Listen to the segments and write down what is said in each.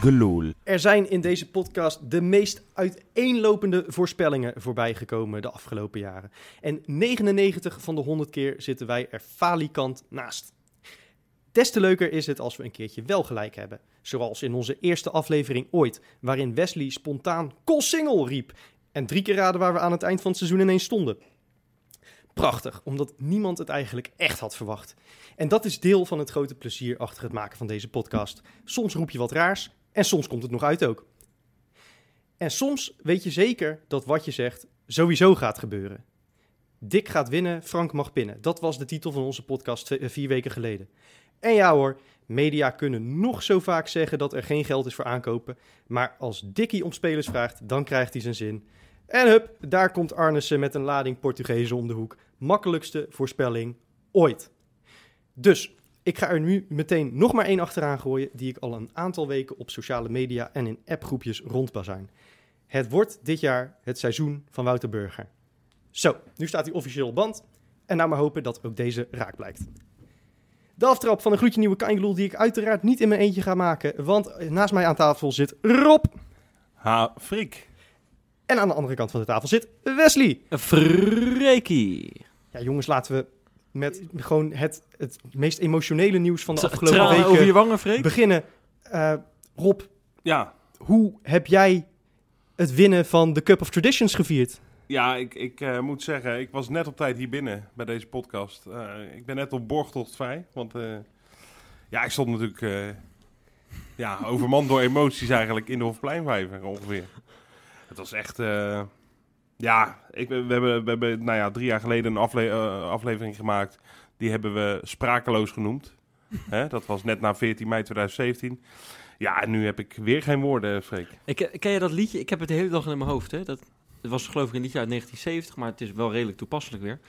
gelul. Er zijn in deze podcast de meest uiteenlopende voorspellingen voorbij gekomen de afgelopen jaren. En 99 van de 100 keer zitten wij er falikant naast. Des te leuker is het als we een keertje wel gelijk hebben. Zoals in onze eerste aflevering ooit, waarin Wesley spontaan Col Single riep. En drie keer raden waar we aan het eind van het seizoen ineens stonden. Prachtig, omdat niemand het eigenlijk echt had verwacht. En dat is deel van het grote plezier achter het maken van deze podcast. Soms roep je wat raars en soms komt het nog uit ook. En soms weet je zeker dat wat je zegt sowieso gaat gebeuren. Dick gaat winnen, Frank mag pinnen. Dat was de titel van onze podcast eh, vier weken geleden. En ja hoor, media kunnen nog zo vaak zeggen dat er geen geld is voor aankopen. Maar als Dickie om spelers vraagt, dan krijgt hij zijn zin. En hup, daar komt Arnissen met een lading Portugezen om de hoek. Makkelijkste voorspelling ooit. Dus, ik ga er nu meteen nog maar één achteraan gooien... die ik al een aantal weken op sociale media en in appgroepjes rondbazuin. Het wordt dit jaar het seizoen van Wouter Burger. Zo, nu staat hij officieel op band. En nou maar hopen dat ook deze raak blijkt. De aftrap van een gloedje nieuwe Kaingeloel die ik uiteraard niet in mijn eentje ga maken. Want naast mij aan tafel zit Rob. Ha, Frik. En aan de andere kant van de tafel zit Wesley. Freekie. Ja, jongens, laten we met gewoon het, het meest emotionele nieuws van de Tra- afgelopen weken over je wangen, Freek? beginnen. Eh, Rob, Ja, hoe heb jij het winnen van de Cup of Traditions gevierd? ja ik, ik eh, moet zeggen, ik was net op tijd hier binnen bij deze podcast. Eh, ik ben net op borgtocht vrij, want eh, ja, ik stond natuurlijk eh, ja, overmand door emoties eigenlijk in de Hofpleinvijver ongeveer. Het was echt, eh, ja, ik, we, hebben, we hebben nou ja, drie jaar geleden een afle- eh, aflevering gemaakt. Die hebben we sprakeloos genoemd. Dat was net na 14 mei 2017. Ja, en nu heb ik weer geen woorden, Freek. Ik, ken je dat liedje? Ik heb het de hele dag in mijn hoofd. Hè? Dat, het was geloof ik een liedje uit 1970, maar het is wel redelijk toepasselijk weer.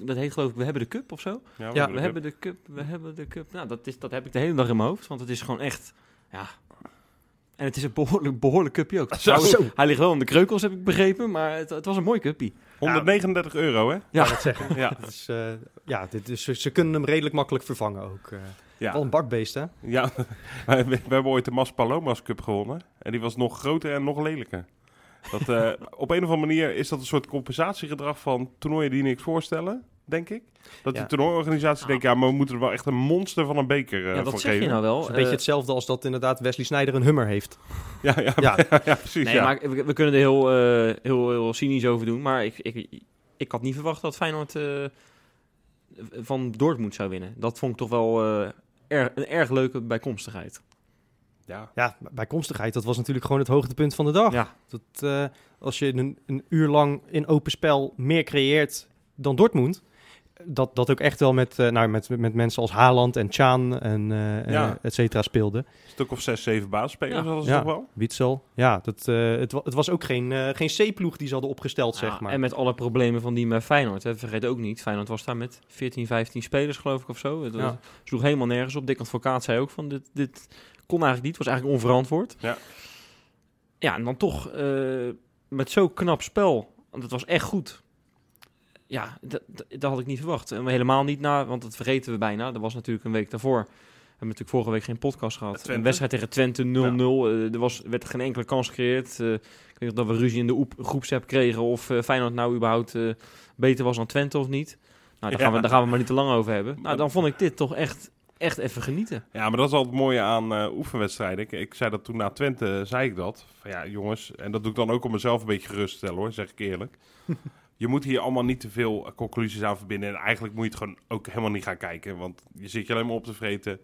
Dat heet geloof ik We hebben de cup of zo. Ja, We hebben de cup, we hebben de cup. Nou, dat, is, dat heb ik de hele dag in mijn hoofd, want het is gewoon echt, ja... En het is een behoorlijk, behoorlijk cupje ook. Zo. Hij ligt wel in de kreukels, heb ik begrepen, maar het, het was een mooi cupje. 139 euro, hè? Ja, dat zeggen. Ja, Het is, eh, ja, dit is, ze, ze kunnen hem redelijk makkelijk vervangen ook. eh. ja. Wel een bakbeest, hè? ja. we, we hebben ooit de Mas Palomas Cup gewonnen. En die was nog groter en nog lelijker. Dat, eh, op een of andere manier is dat een soort compensatiegedrag van toernooien die niks voorstellen, denk ik. Dat Ja. die toernooiorganisatie Ah. denkt, ja, maar we moeten er wel echt een monster van een beker eh ja, dat voor zeg geven. je nou wel. Het is een beetje Eh, hetzelfde als dat inderdaad Wesley Sneijder een Hummer heeft. Ja, ja, Ja. ja. precies. Nee, ja. maar we, we kunnen er heel, eh, heel, heel cynisch over doen. Maar ik, ik, ik had niet verwacht dat Feyenoord eh, van Dortmund zou winnen. Dat vond ik toch wel eh, erg, een erg leuke bijkomstigheid. ja. Ja, bijkomstigheid, dat was natuurlijk gewoon het hoogtepunt van de dag. Ja, Dat, eh, als je een, een uur lang in open spel meer creëert dan Dortmund... Dat, dat ook echt wel met, eh, nou, met, met mensen als Haaland en Chan en eh, Ja. eh, et cetera speelde. Een stuk of zes, zeven basisspelers Ja. hadden ze Ja. toch wel? Witsel. Ja, dat, eh, het, het was ook geen, eh, geen C-ploeg die ze hadden opgesteld, zeg maar. En met alle problemen van die met Feyenoord. Hè. Vergeet ook niet, Feyenoord was daar met 14, 15 spelers geloof ik of zo. Het was- Ja. sloeg helemaal nergens op. Dick Advocaat zei ook van dit, dit kon eigenlijk niet. was eigenlijk onverantwoord. Ja. Ja, en dan toch eh, met zo'n knap spel. Want het was echt goed. Ja, dat, dat, dat had ik niet verwacht. En helemaal niet na, want dat vergeten we bijna. Er was natuurlijk een week daarvoor. We hebben natuurlijk vorige week geen podcast gehad. Twente. Een wedstrijd tegen Twente 0-0. Eh, er was, werd geen enkele kans gecreëerd. Eh, ik weet niet of dat we ruzie in de oep- groepsapp kregen. Of eh, Feyenoord nou überhaupt beter was dan Twente of niet. Nou, daar, gaan we, daar gaan we maar niet te lang over hebben. Nou, dan vond ik dit toch echt, echt even genieten. Ja, maar dat is altijd het mooie aan oefenwedstrijden. Ik, ik zei dat toen na Twente, zei ik dat. Van ja, jongens, en dat doe ik dan ook om mezelf een beetje gerust te stellen hoor, zeg ik eerlijk. Je moet hier allemaal niet te veel eh, conclusies aan verbinden. En eigenlijk moet je het gewoon ook helemaal niet gaan kijken. Want je zit je alleen maar op te vreten.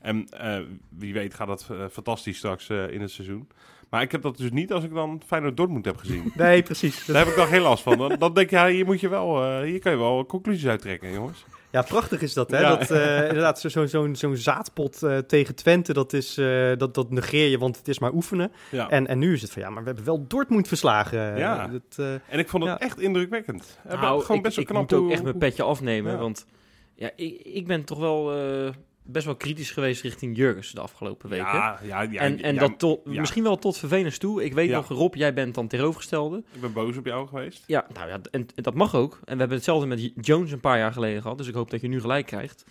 En eh, wie weet gaat dat eh, fantastisch straks in het seizoen. Maar ik heb dat dus niet als ik dan Feyenoord Dortmund heb gezien. Nee, precies. Daar heb ik dan geen last van. Dan, dan denk je, ja, hier, moet je wel, hier kan je wel conclusies uittrekken, jongens. Ja, prachtig is dat, hè? Ja. Dat, eh, inderdaad, zo- zo- zo'n zo'n zaadpot eh, tegen Twente, dat, is, eh, dat, dat negeer je, want het is maar oefenen. Ja. En, en nu is het van, ja, maar we hebben wel Dortmund verslagen. Ja. Dat, En ik vond het Ja. echt indrukwekkend. Nou, gewoon ik, best wel ik knap moet ook hoe- echt mijn petje afnemen. Ja. Want ja, ik, ik ben toch wel eh, best wel kritisch geweest richting Jurgens de afgelopen weken. Ja, ja, ja, en en dat tot, misschien wel tot vervelens toe. Ik weet nog, Rob, jij bent dan tegenovergestelde. Ik ben boos op jou geweest. Ja, nou ja, en, en dat mag ook. En we hebben hetzelfde met Jones een paar jaar geleden gehad. Dus ik hoop dat je nu gelijk krijgt.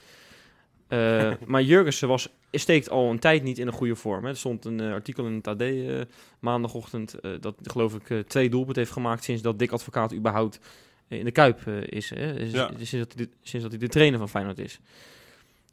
Eh, maar Jurgensen was, steekt al een tijd niet in een goede vorm. Hè. Er stond een eh, artikel in het AD eh, maandagochtend dat geloof ik twee doelpunten heeft gemaakt sinds dat Dick Advocaat überhaupt in de Kuip is. Hè. Ja. sinds, dat hij de, sinds dat hij de trainer van Feyenoord is.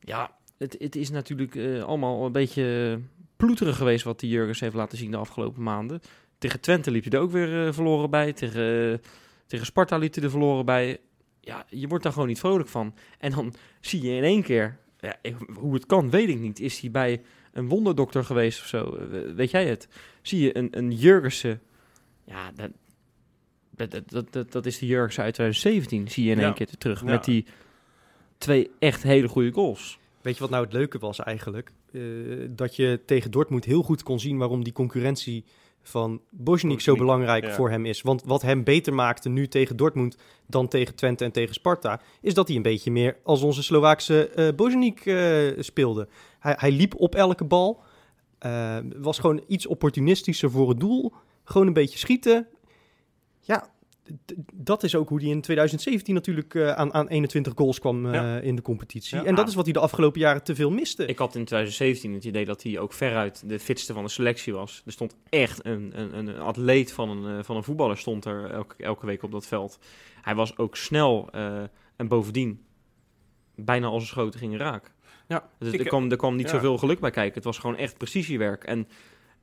Ja, het, het is natuurlijk eh, allemaal een beetje ploeterig geweest wat die Jurgens heeft laten zien de afgelopen maanden. Tegen Twente liep hij er ook weer eh, verloren bij. Tegen, eh, tegen Sparta liep hij er verloren bij. Ja, je wordt daar gewoon niet vrolijk van. En dan zie je in één keer, ja, hoe het kan, weet ik niet. Is hij bij een wonderdokter geweest of zo? Weet jij het? Zie je een, een Jurgensen, ja, dat, dat, dat, dat, is de Jurgensen uit 2017, zie je in Ja. één keer terug. Ja. Met die twee echt hele goede goals. Weet je wat nou het leuke was eigenlijk? Eh, dat je tegen Dortmund heel goed kon zien waarom die concurrentie van Bozjenik zo belangrijk ja. voor hem is. Want wat hem beter maakte nu tegen Dortmund dan tegen Twente en tegen Sparta, is dat hij een beetje meer als onze Slovaakse eh, speelde. Hij, hij liep op elke bal, was gewoon iets opportunistischer voor het doel, gewoon een beetje schieten. Ja, dat is ook hoe hij in 2017 natuurlijk eh, aan, aan 21 goals kwam eh, Ja. in de competitie. Ja. en dat is wat hij de afgelopen jaren te veel miste. Ik had in 2017 het idee dat hij ook veruit de fitste van de selectie was. Er stond echt een, een, een atleet van een, eh, van een voetballer stond er elke, elke week op dat veld. Hij was ook snel eh, en bovendien bijna al zijn schoten gingen raak. Ja, dus ik- er, kwam, er kwam niet ja. zoveel geluk bij kijken. Het was gewoon echt precisiewerk. En,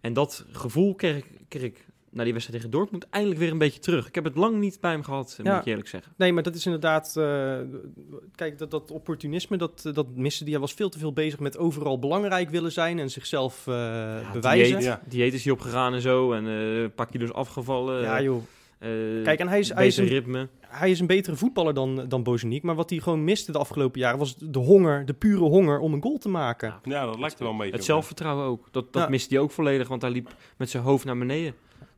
en dat gevoel kreeg, kreeg ik na die wedstrijd tegen Dortmund eindelijk weer een beetje terug. Ik heb het lang niet bij hem gehad, Ja. moet ik eerlijk zeggen. Nee, maar dat is inderdaad. eh, kijk, dat, dat opportunisme, dat, dat miste die. Hij was veel te veel bezig met overal belangrijk willen zijn en zichzelf eh, Ja, bewijzen. Dieet, Ja. dieet is hij opgegaan en zo. En eh een paar kilo's afgevallen. Ja, joh. eh, Kijk, en hij is, hij, is een, ritme. hij is een betere voetballer dan, dan Bozeniek. Maar wat hij gewoon miste de afgelopen jaren was de honger, de pure honger om een goal te maken. Ja. Ja, dat lijkt er wel een beetje Het op, zelfvertrouwen ook. Dat, dat Ja. miste hij ook volledig, want hij liep met zijn hoofd naar beneden.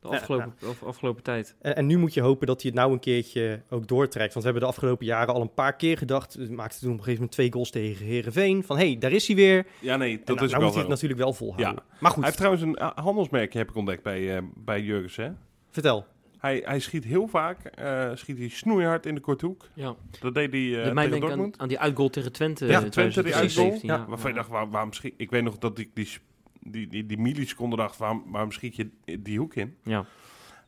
De Ja, afgelopen, af- afgelopen tijd. En, en nu moet je hopen dat hij het nou een keertje ook doortrekt. Want we hebben de afgelopen jaren al een paar keer gedacht. We maakten toen op een gegeven moment twee goals tegen Herenveen. Van hé, hey, daar is hij weer. Ja, nee, Dat dat nou, is nou ook moet hij het natuurlijk wel volhouden. Ja. Maar Hij goed, heeft trouwens een eh, handelsmerkje, heb ik ontdekt bij, eh bij Jurgens, hè. vertel. Hij, hij schiet heel vaak, eh, schiet hij snoeihard in de korte hoek. Ja. Dat deed hij eh Dit mij tegen aan, aan die uitgoal tegen Twente. Ja, in Twente, die 2017, uitgoal. ja. Waarvan je dacht, waar, waarom schiet... Ik weet nog dat ik die, die, die, die milliseconde dacht, waarom, waarom schiet je die hoek in? Ja.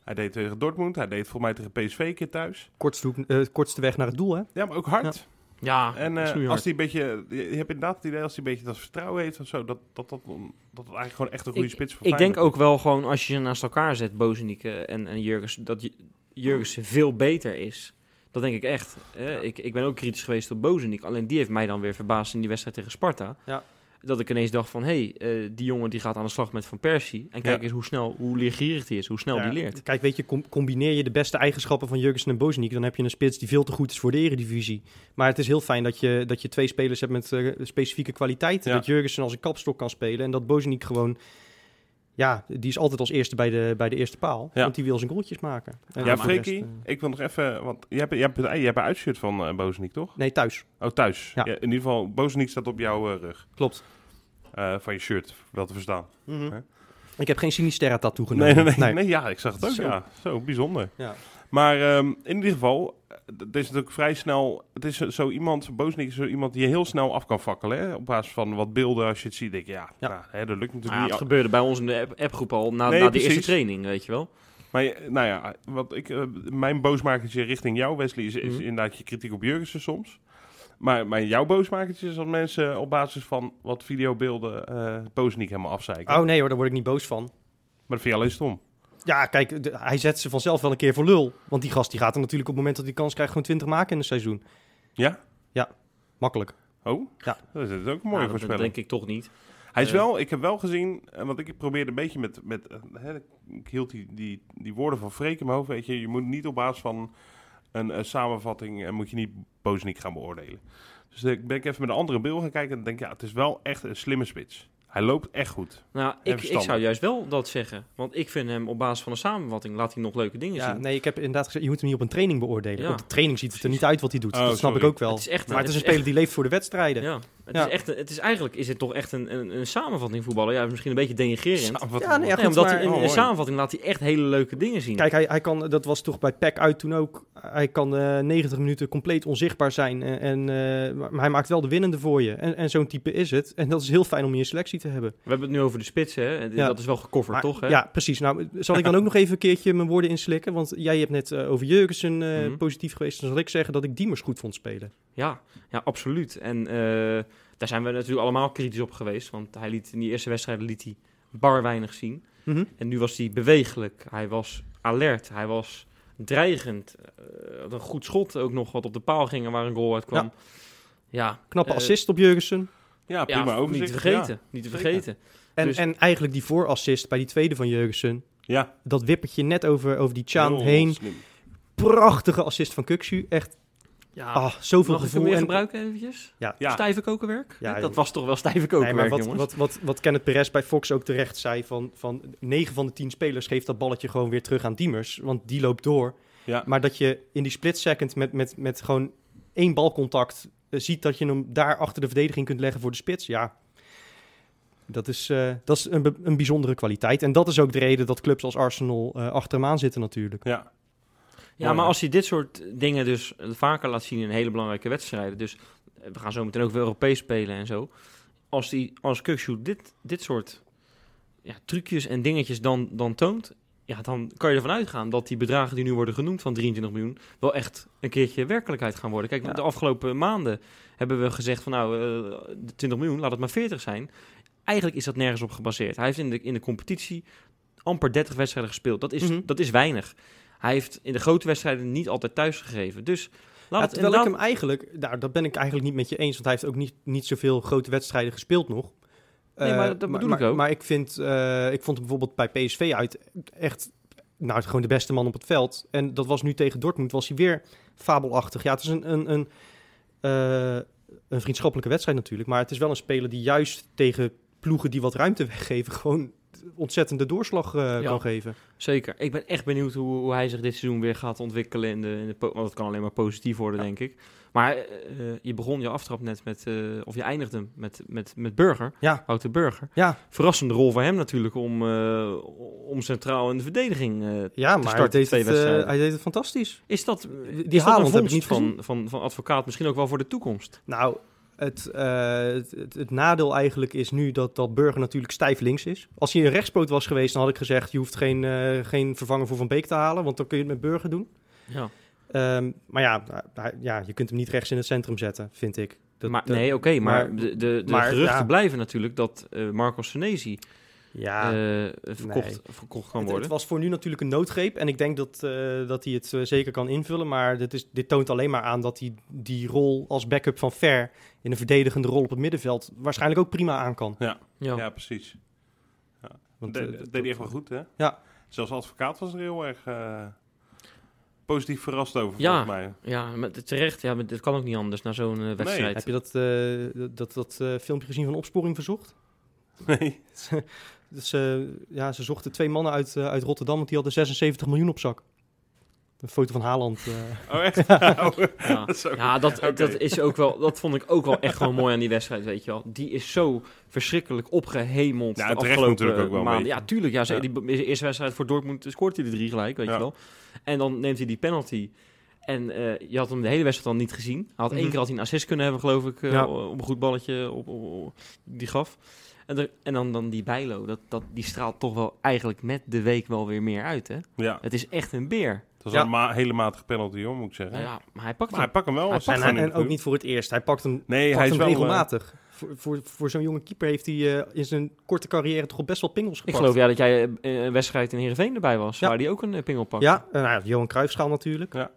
Hij deed tegen Dortmund, hij deed volgens mij tegen PSV een keer thuis. Kortste, hoek- eh, kortste weg naar het doel, hè? Ja, maar ook hard. Ja, En eh, als hij een beetje, je je hebt inderdaad het idee als hij een beetje dat vertrouwen heeft of zo, dat dat, dat, dat het eigenlijk gewoon echt een goede Ik- spits voor Ik denk ook wel gewoon als je ze naast elkaar zet, Bozeniek eh, en, en Jurgens, dat J- Jurgensen veel beter is. Dat denk ik echt. Eh, ik, ik ben ook kritisch geweest op Bozeniek. Alleen die heeft mij dan weer verbaasd in die wedstrijd tegen Sparta. Ja. Dat ik ineens dacht van, hé, hey, eh, die jongen die gaat aan de slag met Van Persie. En kijk Ja. eens hoe snel, hoe leergierig die is, hoe snel Ja, die leert. Kijk, weet je, com- combineer je de beste eigenschappen van Jurgensen en Bozeniek, dan heb je een spits die veel te goed is voor de eredivisie. Maar het is heel fijn dat je, dat je twee spelers hebt met eh, specifieke kwaliteiten. Ja. Dat Jurgensen als een kapstok kan spelen en dat Bozeniek gewoon... Ja, die is altijd als eerste bij de, bij de eerste paal. Ja. Want die wil zijn goaltjes maken. En Ja, Freekie, eh, ik wil nog even, want je hebt, je hebt, je hebt een uitshirt van uh, Bozeniek, toch? nee, thuis. Oh, thuis. Ja. Ja. in ieder geval, Bozeniek staat op jouw rug. Klopt. Eh, van je shirt, wel te verstaan. Mhm. Ik heb geen Sinisterra tattoo Nee, genomen. nee, nee, nee, ja, ik zag het ook, Zo. ja. Zo, bijzonder. Ja. Maar ehm, in ieder geval, eh, het is natuurlijk vrij snel, het is zo iemand, Bozeniek is zo iemand die je heel snel af kan fakkelen, hè? Op basis van wat beelden, als je het ziet, denk je, ja, Ja. Nou, hè, dat lukt natuurlijk het niet. gebeurde bij ons in de app- appgroep al na, Nee, na de eerste training, weet je wel. Maar je- nou ja, wat ik, eh, mijn boosmakertje richting jou, Wesley, is, is Mhm. inderdaad je kritiek op Jurgensen soms. Maar, maar jouw boosmakertje is als mensen op basis van wat videobeelden eh Bozeniek helemaal afzeiken. Oh nee hoor, daar word ik niet boos van. Maar dat vind je alleen stom. Ja, kijk, de- hij zet ze vanzelf wel een keer voor lul. Want die gast die gaat er natuurlijk op het moment dat hij kans krijgt gewoon 20 maken in een seizoen. Ja? Makkelijk. Oh? Ja. Dat is ook een mooie Nou, dat denk ik toch niet. Hij is Eh. wel, ik heb wel gezien, eh, want ik probeerde een beetje met, met hè, ik hield die, die, die woorden van Freek in mijn hoofd, weet je, je moet niet op basis van een eh, samenvatting, en moet je niet Bozeniek gaan beoordelen. Dus ik ben ik even met een andere beeld gaan kijken en denk, ja, het is wel echt een slimme spits. Hij loopt echt goed. Nou, ik, ik zou juist wel dat zeggen. Want ik vind hem op basis van een samenvatting, laat hij nog leuke dingen Ja, zien. nee, ik heb inderdaad gezegd, je moet hem niet op een training beoordelen. Ja, Op de training ziet het er niet uit wat hij doet. Oh, dat snap sorry. ik ook wel. Het is echt maar het is een echt- speler die leeft voor de wedstrijden. Ja, Het, Ja. is echt, het is eigenlijk is het toch echt een, een, een samenvatting voetballen. Ja, misschien een beetje denigrerend. Ja, nee, ja, Nee, goed, omdat maar- hij in Oh, een mooi. samenvatting laat hij echt hele leuke dingen zien. Kijk, hij, hij kan, dat was toch bij PEC uit toen ook. Hij kan eh 90 minuten compleet onzichtbaar zijn. En, en, eh, maar hij maakt wel de winnende voor je. En, en zo'n type is het. En dat is heel fijn om in je selectie te hebben. We hebben het nu over de spitsen. Hè? Ja. Dat is wel gecoverd, Maar- toch? Hè? Ja, precies. Nou, zal ik dan ook nog even een keertje mijn woorden inslikken? Want jij hebt net eh, over Jurgensen eh, Mhm. positief geweest. Dan zal ik zeggen dat ik Diemers goed vond spelen. Ja, ja, absoluut. En eh, daar zijn we natuurlijk allemaal kritisch op geweest. Want hij liet in die eerste wedstrijden liet hij bar weinig zien. Mhm. En nu was hij bewegelijk. Hij was alert. Hij was dreigend. Eh, had een goed schot ook nog wat op de paal ging en waar een goal uit kwam. Ja, Knappe eh, assist op Jurgensen. Ja, prima ja, overzicht. Niet te vergeten. Niet te vergeten. En, Dus- en eigenlijk die voorassist bij die tweede van Jurgensen. Ja, Dat wippertje net over, over die Chan heen. slim. Prachtige assist van Kuksu. Echt, Ja, ah, zoveel Mag ik hem gevoel. weer En- gebruiken eventjes? Ja. Ja. Stijve kokenwerk? Ja, dat joh. was toch wel stijve Nee, kokenwerk, maar wat, jongens? wat, wat, wat Kenneth Perez bij Fox ook terecht zei, van, van 9 van de 10 spelers geeft dat balletje gewoon weer terug aan Diemers, want die loopt door. Ja. Maar dat je in die split second met, met, met gewoon één balcontact eh, ziet dat je hem daar achter de verdediging kunt leggen voor de spits, ja. Dat is, eh, dat is een, een bijzondere kwaliteit. En dat is ook de reden dat clubs als Arsenal eh, achter hem aan zitten natuurlijk. Ja, Ja, maar als hij dit soort dingen dus vaker laat zien in hele belangrijke wedstrijden. Dus eh, we gaan zo meteen ook weer Europees spelen en zo. Als, die, als Kukshoe dit, dit soort ja, trucjes en dingetjes dan, dan toont. Ja, dan kan je ervan uitgaan dat die bedragen die nu worden genoemd van 23 miljoen... wel echt een keertje werkelijkheid gaan worden. Kijk, Ja. de afgelopen maanden hebben we gezegd van nou, eh 20 miljoen, laat het maar 40 zijn. Eigenlijk is dat nergens op gebaseerd. Hij heeft in de, in de competitie amper 30 wedstrijden gespeeld. Dat is, Mhm. dat is weinig. Hij heeft in de grote wedstrijden niet altijd thuis gegeven. Dus laat Ja, terwijl ik hem eigenlijk, nou, dat ben ik eigenlijk niet met je eens, want hij heeft ook niet, niet zoveel grote wedstrijden gespeeld nog. Nee, maar Eh, dat bedoel maar, ik ook. Maar ik, vind, eh, ik vond hem bijvoorbeeld bij PSV uit echt, nou, gewoon de beste man op het veld. En dat was nu tegen Dortmund, was hij weer fabelachtig. Ja, het is een, een, een, eh, een vriendschappelijke wedstrijd natuurlijk, maar het is wel een speler die juist tegen ploegen die wat ruimte weggeven, gewoon ontzettende doorslag eh, Ja. kan geven. Zeker. Ik ben echt benieuwd hoe, hoe hij zich dit seizoen weer gaat ontwikkelen. In de, in de want het kan alleen maar positief worden, denk ik. Maar eh, eh, je begon je aftrap net met... of je eindigde met, met, met Burger. Ja. Wouter Burger. Ja, Verrassende rol voor hem natuurlijk om, om centraal in de verdediging ja maar hij starten deed, twee het, eh, wedstrijden. hij deed het fantastisch. Is dat, Die is dat een vondst niet van, van, van advocaat misschien ook wel voor de toekomst? Nou, het, eh, het, het, het nadeel eigenlijk is nu dat, dat Burger natuurlijk stijf links is. Als hij een rechtspoot was geweest, dan had ik gezegd... je hoeft geen, eh, geen vervanger voor Van Beek te halen... want dan kun je het met Burger doen. Ja. Ehm, maar ja, hij- ja, je kunt hem niet rechts in het centrum zetten, vind ik. Dat, maar, dat- nee, oké, maar, maar- de, de, de maar, geruchten ja. blijven natuurlijk dat eh Marco Senesi ja, eh, verkocht, verkocht kan het, worden. het was voor nu natuurlijk een noodgreep. En ik denk dat, eh, dat hij het eh, zeker kan invullen. Maar dit, is, dit toont alleen maar aan dat hij die rol als backup van Ver... in een verdedigende rol op het middenveld... waarschijnlijk ook prima aan kan. ja. ja. precies. Want, Dat deed dat- deed hij echt wel goed, hè? Ja. Zelfs advocaat was er heel erg eh, positief verrast over, Ja. volgens mij. Ja, maar terecht. Ja, maar dit kan ook niet anders na zo'n wedstrijd. Heb je dat, eh, dat, dat eh, filmpje gezien van Opsporing Verzocht? Nee. Dus, eh, ja, ze zochten twee mannen uit, eh, uit Rotterdam, want die hadden 76 miljoen op zak. Een foto van Haaland. eh. Oh, echt? Oh, Ja, dat is ook- ja dat, dat is ook wel. Dat vond ik ook wel echt gewoon mooi aan die wedstrijd, weet je wel. Die is zo verschrikkelijk opgehemeld. Ja, de terecht afgelopen natuurlijk ook wel maanden. Ja, tuurlijk. Ja, ze- Ja. Die eerste wedstrijd voor Dortmund scoort hij de drie gelijk, weet Ja. je wel. En dan neemt hij die penalty. En eh, je had hem de hele wedstrijd dan niet gezien. Hij had één Mhm. keer had hij een assist kunnen hebben, geloof ik, Ja. op een goed balletje op, op, op- die gaf. En, er- en dan, dan die Bijlo, dat, dat, die straalt toch wel eigenlijk met de week wel weer meer uit, hè? Ja, Het is echt een beer. het was Ja. wel een ma- hele matige penalty, hoor, moet ik zeggen. Ja, maar hij pakt Maar hem. hij pakt hem wel. Hij als pakt en, gewoon en ook niet voor het eerst. Hij pakt hem, Nee, pakt hij is hem wel... eh, regelmatig. voor, voor, voor zo'n jonge keeper heeft hij eh, in zijn korte carrière toch al best wel pingels Ik gepakt. geloof ja dat jij eh, een wedstrijd in Heerenveen erbij was, Ja. waar hij ook een eh, pingel pakt. Ja, nou, ja, Johan Cruijffschaal natuurlijk. ja.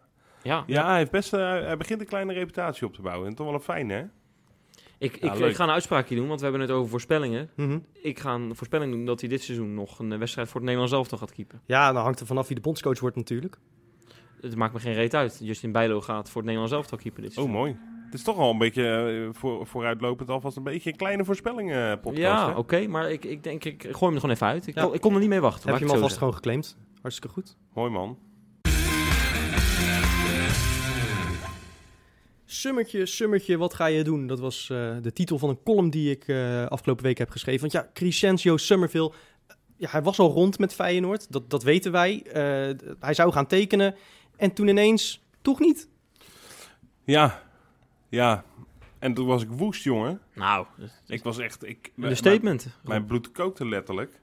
Ja, hij, heeft best, eh, hij begint een kleine reputatie op te bouwen. En toch wel een fijne, hè? Ik, Ja, ik, ga een uitspraakje doen, want we hebben het over voorspellingen. Mhm. Ik ga een voorspelling doen dat hij dit seizoen nog een eh, wedstrijd voor het Nederlands elftal gaat keepen. Ja, dan hangt er vanaf wie de bondscoach wordt natuurlijk. Het maakt me geen reet uit. Justin Bijlo gaat voor het Nederlands elftal keepen dit Oh, seizoen. mooi. Het is toch al een beetje eh, voor, vooruitlopend alvast een beetje een kleine voorspellingen eh, podcast. ja, oké, maar ik, ik denk, ik gooi hem er gewoon even uit. Ik, Ja. kon, ik kon er niet mee wachten. Heb je hem alvast gewoon geclaimd. Hartstikke goed. Mooi man. Summertje, Summertje, wat ga je doen? Dat was eh, de titel van een column die ik eh, afgelopen week heb geschreven. Want ja, Crescencio Summerville, eh, ja, hij was al rond met Feyenoord, dat, dat weten wij. Eh, hij zou gaan tekenen en toen ineens toch niet. Ja, ja. En toen was ik woest, jongen. Nou, Ik was echt... Ik, een statement. Mijn bloed kookte letterlijk.